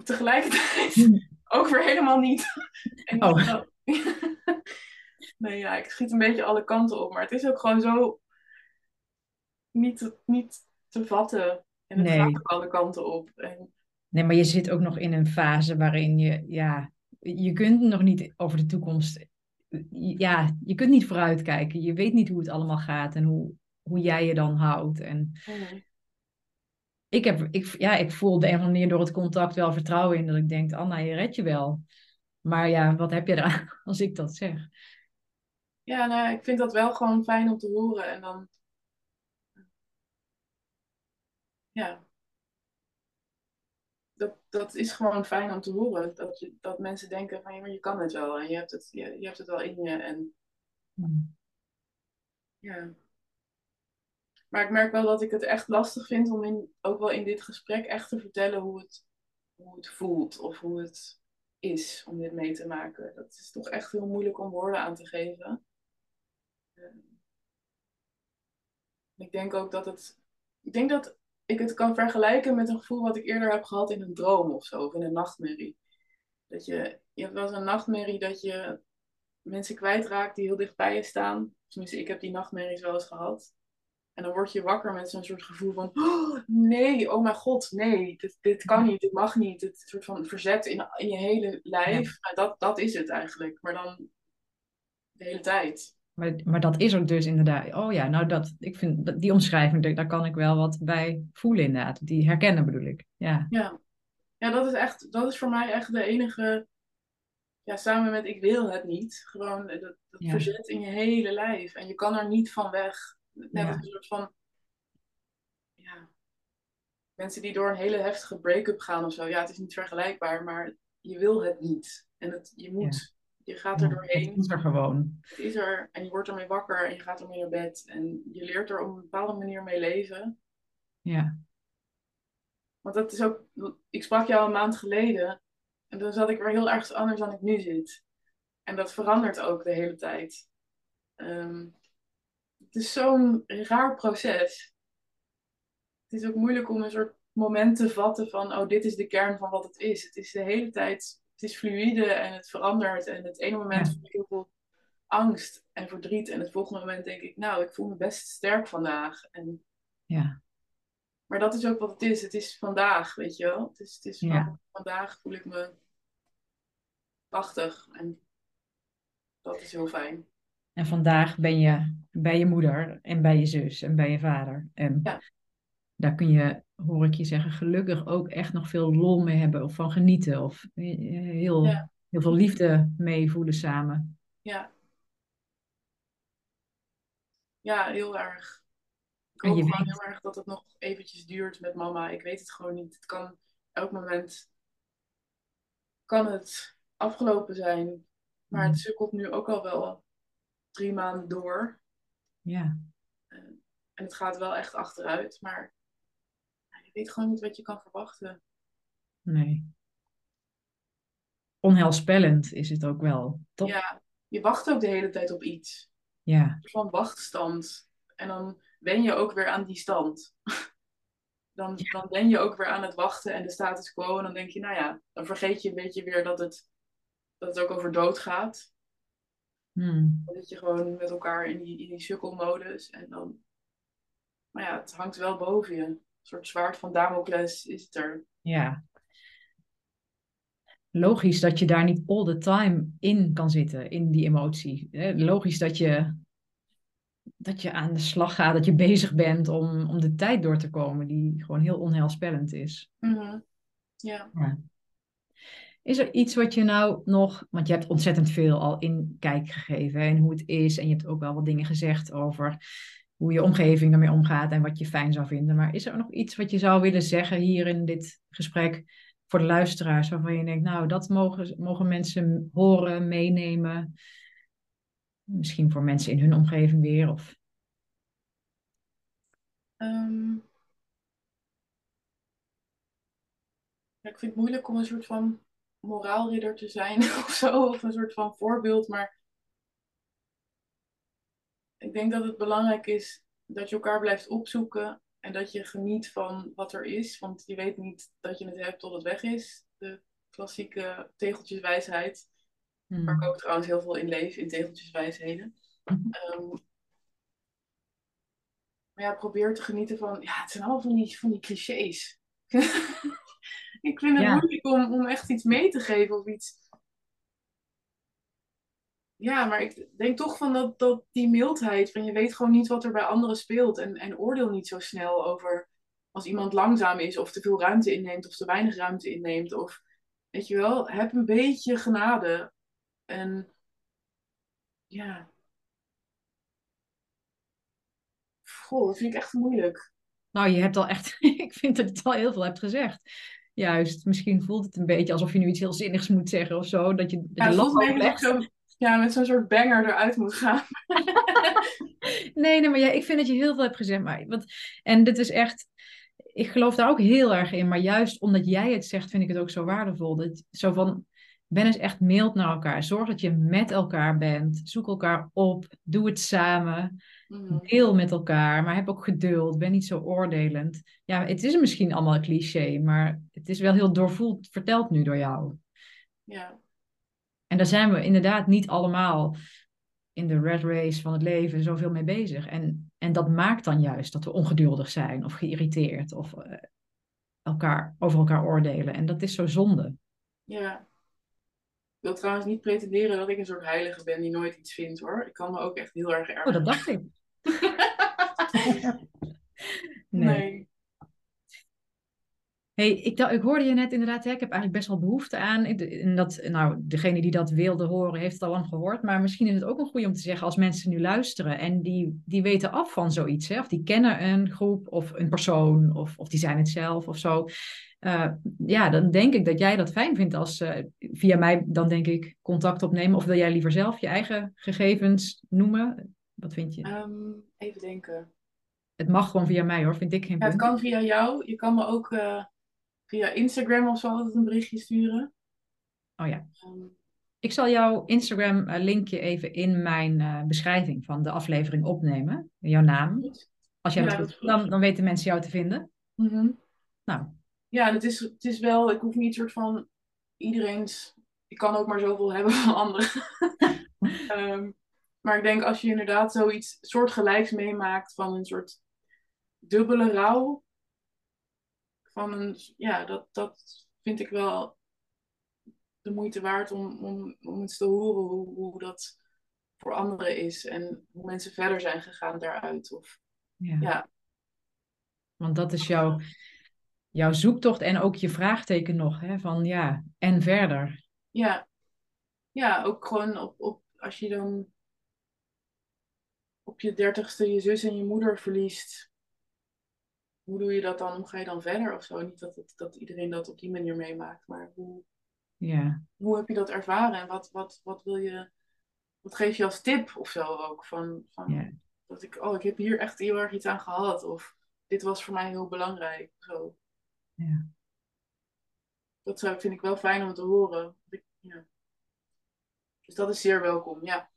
tegelijkertijd *laughs* ook weer helemaal niet. *laughs* En Oh. ik *laughs* nee, ja, ik schiet een beetje alle kanten op, maar het is ook gewoon zo niet, te- niet te vatten. En het Nee. gaat ook alle kanten op. En, Nee, maar je zit ook nog in een fase waarin je, ja, je kunt nog niet over de toekomst, ja, je kunt niet vooruitkijken. Je weet niet hoe het allemaal gaat en hoe, hoe jij je dan houdt. En ik heb, ik, ja, ik voel de een of andere manier door het contact wel vertrouwen in dat ik denk, Anna, je redt je wel. Maar ja, wat heb je eraan *laughs* als ik dat zeg? Ja, nou, ik vind dat wel gewoon fijn om te horen. En dan. Ja. Dat, dat is gewoon fijn om te horen. Dat, je, dat mensen denken van ja, maar je kan het wel. En je hebt het, je, je hebt het wel in je. En Hmm. ja. Maar ik merk wel dat ik het echt lastig vind om in, ook wel in dit gesprek echt te vertellen hoe het, hoe het voelt. Of hoe het is om dit mee te maken. Dat is toch echt heel moeilijk om woorden aan te geven. Ik denk ook dat het. Ik denk dat ik het kan vergelijken met een gevoel wat ik eerder heb gehad in een droom of zo, of in een nachtmerrie. Dat je, je hebt wel eens een nachtmerrie dat je mensen kwijtraakt die heel dicht bij je staan. Tenminste, ik heb die nachtmerries wel eens gehad. En dan word je wakker met zo'n soort gevoel van: oh, nee, oh mijn god, nee, dit, dit kan niet, dit mag niet. Het soort van verzet in, in je hele lijf. Dat, dat is het eigenlijk. Maar dan de hele tijd. Maar, maar dat is er dus inderdaad. Oh ja, nou dat, ik vind die omschrijving, daar kan ik wel wat bij voelen inderdaad. Die herkennen bedoel ik. Ja, ja. ja dat is echt, dat is voor mij echt de enige, ja, samen met ik wil het niet. Gewoon dat, dat verzet in je hele lijf. En je kan er niet van weg. Net als een soort van, ja, mensen die door een hele heftige break-up gaan of zo. Ja, het is niet vergelijkbaar, maar je wil het niet. En het, je moet. Je gaat er doorheen. Het is er gewoon. Het is er en je wordt ermee wakker en je gaat ermee naar bed. En je leert er op een bepaalde manier mee leven. Ja. Want dat is ook, ik sprak jou een maand geleden en dan zat ik weer heel erg anders dan ik nu zit. En dat verandert ook de hele tijd. Ehm, het is zo'n raar proces. Het is ook moeilijk om een soort moment te vatten van, oh, dit is de kern van wat het is. Het is de hele tijd het is fluïde en het verandert. En het ene moment voel ik heel veel angst en verdriet. En het volgende moment denk ik, nou, ik voel me best sterk vandaag. En... Ja. Maar dat is ook wat het is. Het is vandaag, weet je wel. Het is, het is van, vandaag voel ik me prachtig. En dat is heel fijn. En vandaag ben je bij je moeder en bij je zus en bij je vader. En ja. Daar kun je hoor ik je zeggen, gelukkig ook echt nog veel lol mee hebben of van genieten. Of heel, heel veel liefde mee voelen samen. Ja. Ja, heel erg. Ik hoop gewoon heel erg dat het nog eventjes duurt met mama. Ik weet het gewoon niet. Het kan elk moment kan het afgelopen zijn. Maar het mm. sukkelt nu ook al wel drie maanden door. Ja. En het gaat wel echt achteruit. Maar weet gewoon niet wat je kan verwachten. Nee. Onheilspellend is het ook wel, toch? Ja, je wacht ook de hele tijd op iets. Ja. Van wachtstand. En dan wen je ook weer aan die stand. *laughs* Dan, dan ben je ook weer aan het wachten en de status quo. En dan denk je, nou ja, dan vergeet je een beetje weer dat het, dat het ook over dood gaat. Hmm. Dan zit je gewoon met elkaar in die, in die sukkelmodus. En dan, maar ja, het hangt wel boven je soort zwaard van Damocles is het er. Ja. Logisch dat je daar niet all the time in kan zitten, in die emotie. Logisch dat je, dat je aan de slag gaat, dat je bezig bent om, om de tijd door te komen, die gewoon heel onheilspellend is. Mhm. ja. ja. Is er iets wat je nou nog, want je hebt ontzettend veel al in kijk gegeven en hoe het is, en je hebt ook wel wat dingen gezegd over hoe je omgeving ermee omgaat en wat je fijn zou vinden. Maar is er nog iets wat je zou willen zeggen hier in dit gesprek voor de luisteraars, waarvan je denkt, nou, dat mogen, mogen mensen horen, meenemen? Misschien voor mensen in hun omgeving weer? Of... Ehm, ja, ik vind het moeilijk om een soort van moraalridder te zijn *laughs* of zo, of een soort van voorbeeld, maar denk dat het belangrijk is dat je elkaar blijft opzoeken en dat je geniet van wat er is. Want je weet niet dat je het hebt tot het weg is. De klassieke tegeltjeswijsheid. Hmm. Waar ik ook trouwens heel veel in leef, in tegeltjeswijsheden. Mm *laughs* maar ja, probeer te genieten van... Ja, het zijn allemaal van die, van die clichés. *laughs* ik vind het moeilijk om, om echt iets mee te geven of iets ja, maar ik denk toch van dat, dat die mildheid, van je weet gewoon niet wat er bij anderen speelt en, en oordeel niet zo snel over als iemand langzaam is of te veel ruimte inneemt of te weinig ruimte inneemt. Of weet je wel, heb een beetje genade. En ja. Goh, dat vind ik echt moeilijk. Nou, je hebt al echt, *laughs* ik vind dat je het al heel veel hebt gezegd. Juist, misschien voelt het een beetje alsof je nu iets heel zinnigs moet zeggen of zo. Dat je, dat ja, ja, met zo'n soort banger eruit moet gaan. *laughs* nee, nee, maar ja, ik vind dat je heel veel hebt gezegd. Maar, want, en dit is echt, ik geloof daar ook heel erg in. Maar juist omdat jij het zegt, vind ik het ook zo waardevol. Dat, zo van, ben eens echt mild naar elkaar. Zorg dat je met elkaar bent. Zoek elkaar op. Doe het samen. Mhm. Deel met elkaar. Maar heb ook geduld. Ben niet zo oordelend. Ja, het is misschien allemaal een cliché. Maar het is wel heel doorvoeld verteld nu door jou. Ja. En daar zijn we inderdaad niet allemaal in de red race van het leven zoveel mee bezig. En, en dat maakt dan juist dat we ongeduldig zijn of geïrriteerd of uh, elkaar, over elkaar oordelen. En dat is zo zonde. Ja. Ik wil trouwens niet pretenderen dat ik een soort heilige ben die nooit iets vindt hoor. Ik kan me ook echt heel erg erg. Oh, dat dacht ik. *laughs* nee. nee. Hey, ik, ik hoorde je net inderdaad, hè, ik heb eigenlijk best wel behoefte aan. En dat, nou, degene die dat wilde horen, heeft het al lang gehoord. Maar misschien is het ook een goede om te zeggen als mensen nu luisteren en die, die weten af van zoiets. Hè, of die kennen een groep of een persoon of, of die zijn het zelf of zo. Uh, ja, dan denk ik dat jij dat fijn vindt als uh, via mij dan denk ik contact opnemen. Of wil jij liever zelf je eigen gegevens noemen? Wat vind je? Um, even denken. Het mag gewoon via mij hoor, vind ik geen ja, Het kan via jou. Je kan me ook... Uh via Instagram of zo altijd een berichtje sturen. Oh ja. Um, ik zal jouw Instagram uh, linkje even in mijn uh, beschrijving van de aflevering opnemen. Jouw naam. Als jij ja, dat dan, dan weten mensen jou te vinden. Mm -hmm. Nou. Ja, het is, het is wel, ik hoef niet soort van iedereen's. Ik kan ook maar zoveel hebben *laughs* van anderen. um, *laughs* maar ik denk als je inderdaad zoiets soortgelijks meemaakt van een soort dubbele rouw, van een, ja, dat, dat vind ik wel de moeite waard om, om, om eens te horen hoe, hoe dat voor anderen is en hoe mensen verder zijn gegaan daaruit. Of, ja. ja. Want dat is jouw, jouw zoektocht en ook je vraagteken nog, hè? van ja, en verder. Ja, ja ook gewoon op, op, als je dan op je dertigste je zus en je moeder verliest, hoe doe je dat dan? Hoe ga je dan verder of zo? Niet dat, het, dat iedereen dat op die manier meemaakt, maar hoe, ja. hoe heb je dat ervaren en wat, wat, wat wil je, wat geef je als tip of zo ook? Van, van ja. dat ik, oh, ik heb hier echt heel erg iets aan gehad of dit was voor mij heel belangrijk. Zo. Ja. Dat zou, vind ik wel fijn om te horen. ja. Dus dat is zeer welkom, ja.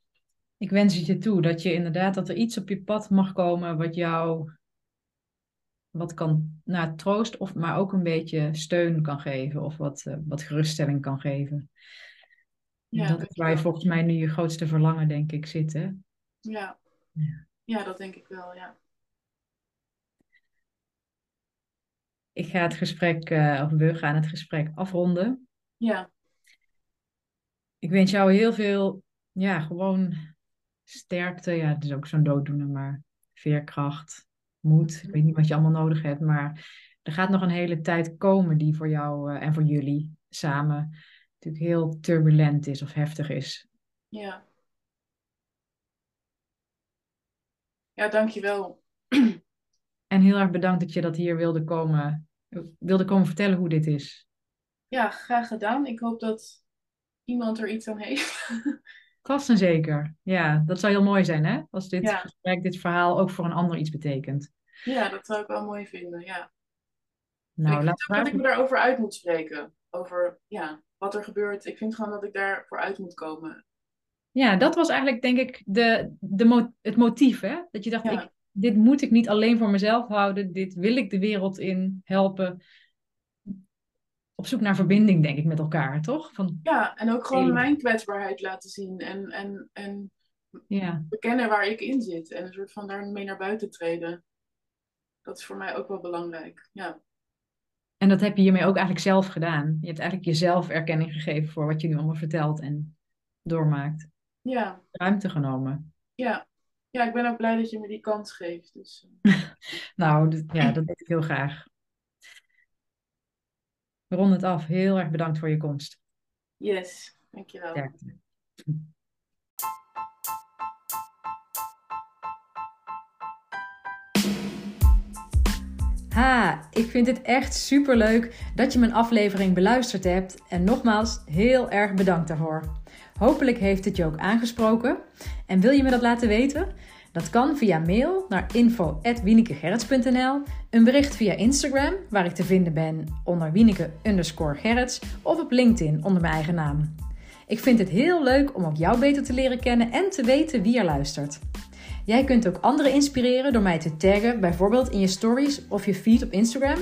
Ik wens het je toe dat je inderdaad dat er iets op je pad mag komen wat jou wat kan nou, troost, of, maar ook een beetje steun kan geven of wat, uh, wat geruststelling kan geven. Ja, dat is waar je volgens mij nu je grootste verlangen, denk ik, zit. Hè? Ja. ja. Ja, dat denk ik wel, ja. Ik ga het gesprek, uh, of we gaan het gesprek afronden. Ja. Ik wens jou heel veel, ja, gewoon sterkte. Ja, het is ook zo'n dooddoener, maar veerkracht moet. Ik weet niet wat je allemaal nodig hebt, maar er gaat nog een hele tijd komen die voor jou uh, en voor jullie samen natuurlijk heel turbulent is of heftig is. Ja. Ja, dankjewel. *clears throat* En heel erg bedankt dat je dat hier wilde komen, wilde komen vertellen hoe dit is. Ja, graag gedaan. Ik hoop dat iemand er iets aan heeft. *laughs* Vast en zeker. Ja, dat zou heel mooi zijn, hè? Als dit gesprek, dit verhaal ook voor een ander iets betekent. Ja, dat zou ik wel mooi vinden, ja. Nou, ik vind ook dat ik me daarover uit moet spreken. Over ja, wat er gebeurt. Ik vind gewoon dat ik daarvoor uit moet komen. Ja, dat was eigenlijk denk ik de, de, het motief. Hè? Dat je dacht, ik, dit moet ik niet alleen voor mezelf houden. Dit wil ik de wereld in helpen. Op zoek naar verbinding, denk ik, met elkaar, toch? Van, ja, en ook gewoon mijn kwetsbaarheid laten zien. En, en, en ja. bekennen waar ik in zit. En een soort van daarmee naar buiten treden dat is voor mij ook wel belangrijk. Ja. En dat heb je hiermee ook eigenlijk zelf gedaan. Je hebt eigenlijk jezelf erkenning gegeven voor wat je nu allemaal vertelt en doormaakt. Ja. Ruimte genomen. Ja. Ja, ik ben ook blij dat je me die kans geeft. Dus, eh. *laughs* nou, ja, dat deed ik heel graag. We ronden het af. Heel erg bedankt voor je komst. Yes, dankjewel. Ha, ik vind het echt super leuk dat je mijn aflevering beluisterd hebt. En nogmaals, heel erg bedankt daarvoor. Hopelijk heeft het je ook aangesproken. En wil je me dat laten weten? Dat kan via mail naar info.wienekegerrits.nl, een bericht via Instagram, waar ik te vinden ben onder wieneke gerrits, of op LinkedIn onder mijn eigen naam. Ik vind het heel leuk om ook jou beter te leren kennen en te weten wie er luistert. Jij kunt ook anderen inspireren door mij te taggen, bijvoorbeeld in je stories of je feed op Instagram.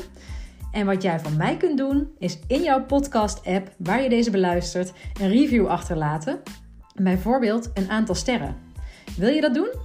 En wat jij van mij kunt doen, is in jouw podcast-app waar je deze beluistert, een review achterlaten. Bijvoorbeeld een aantal sterren. Wil je dat doen?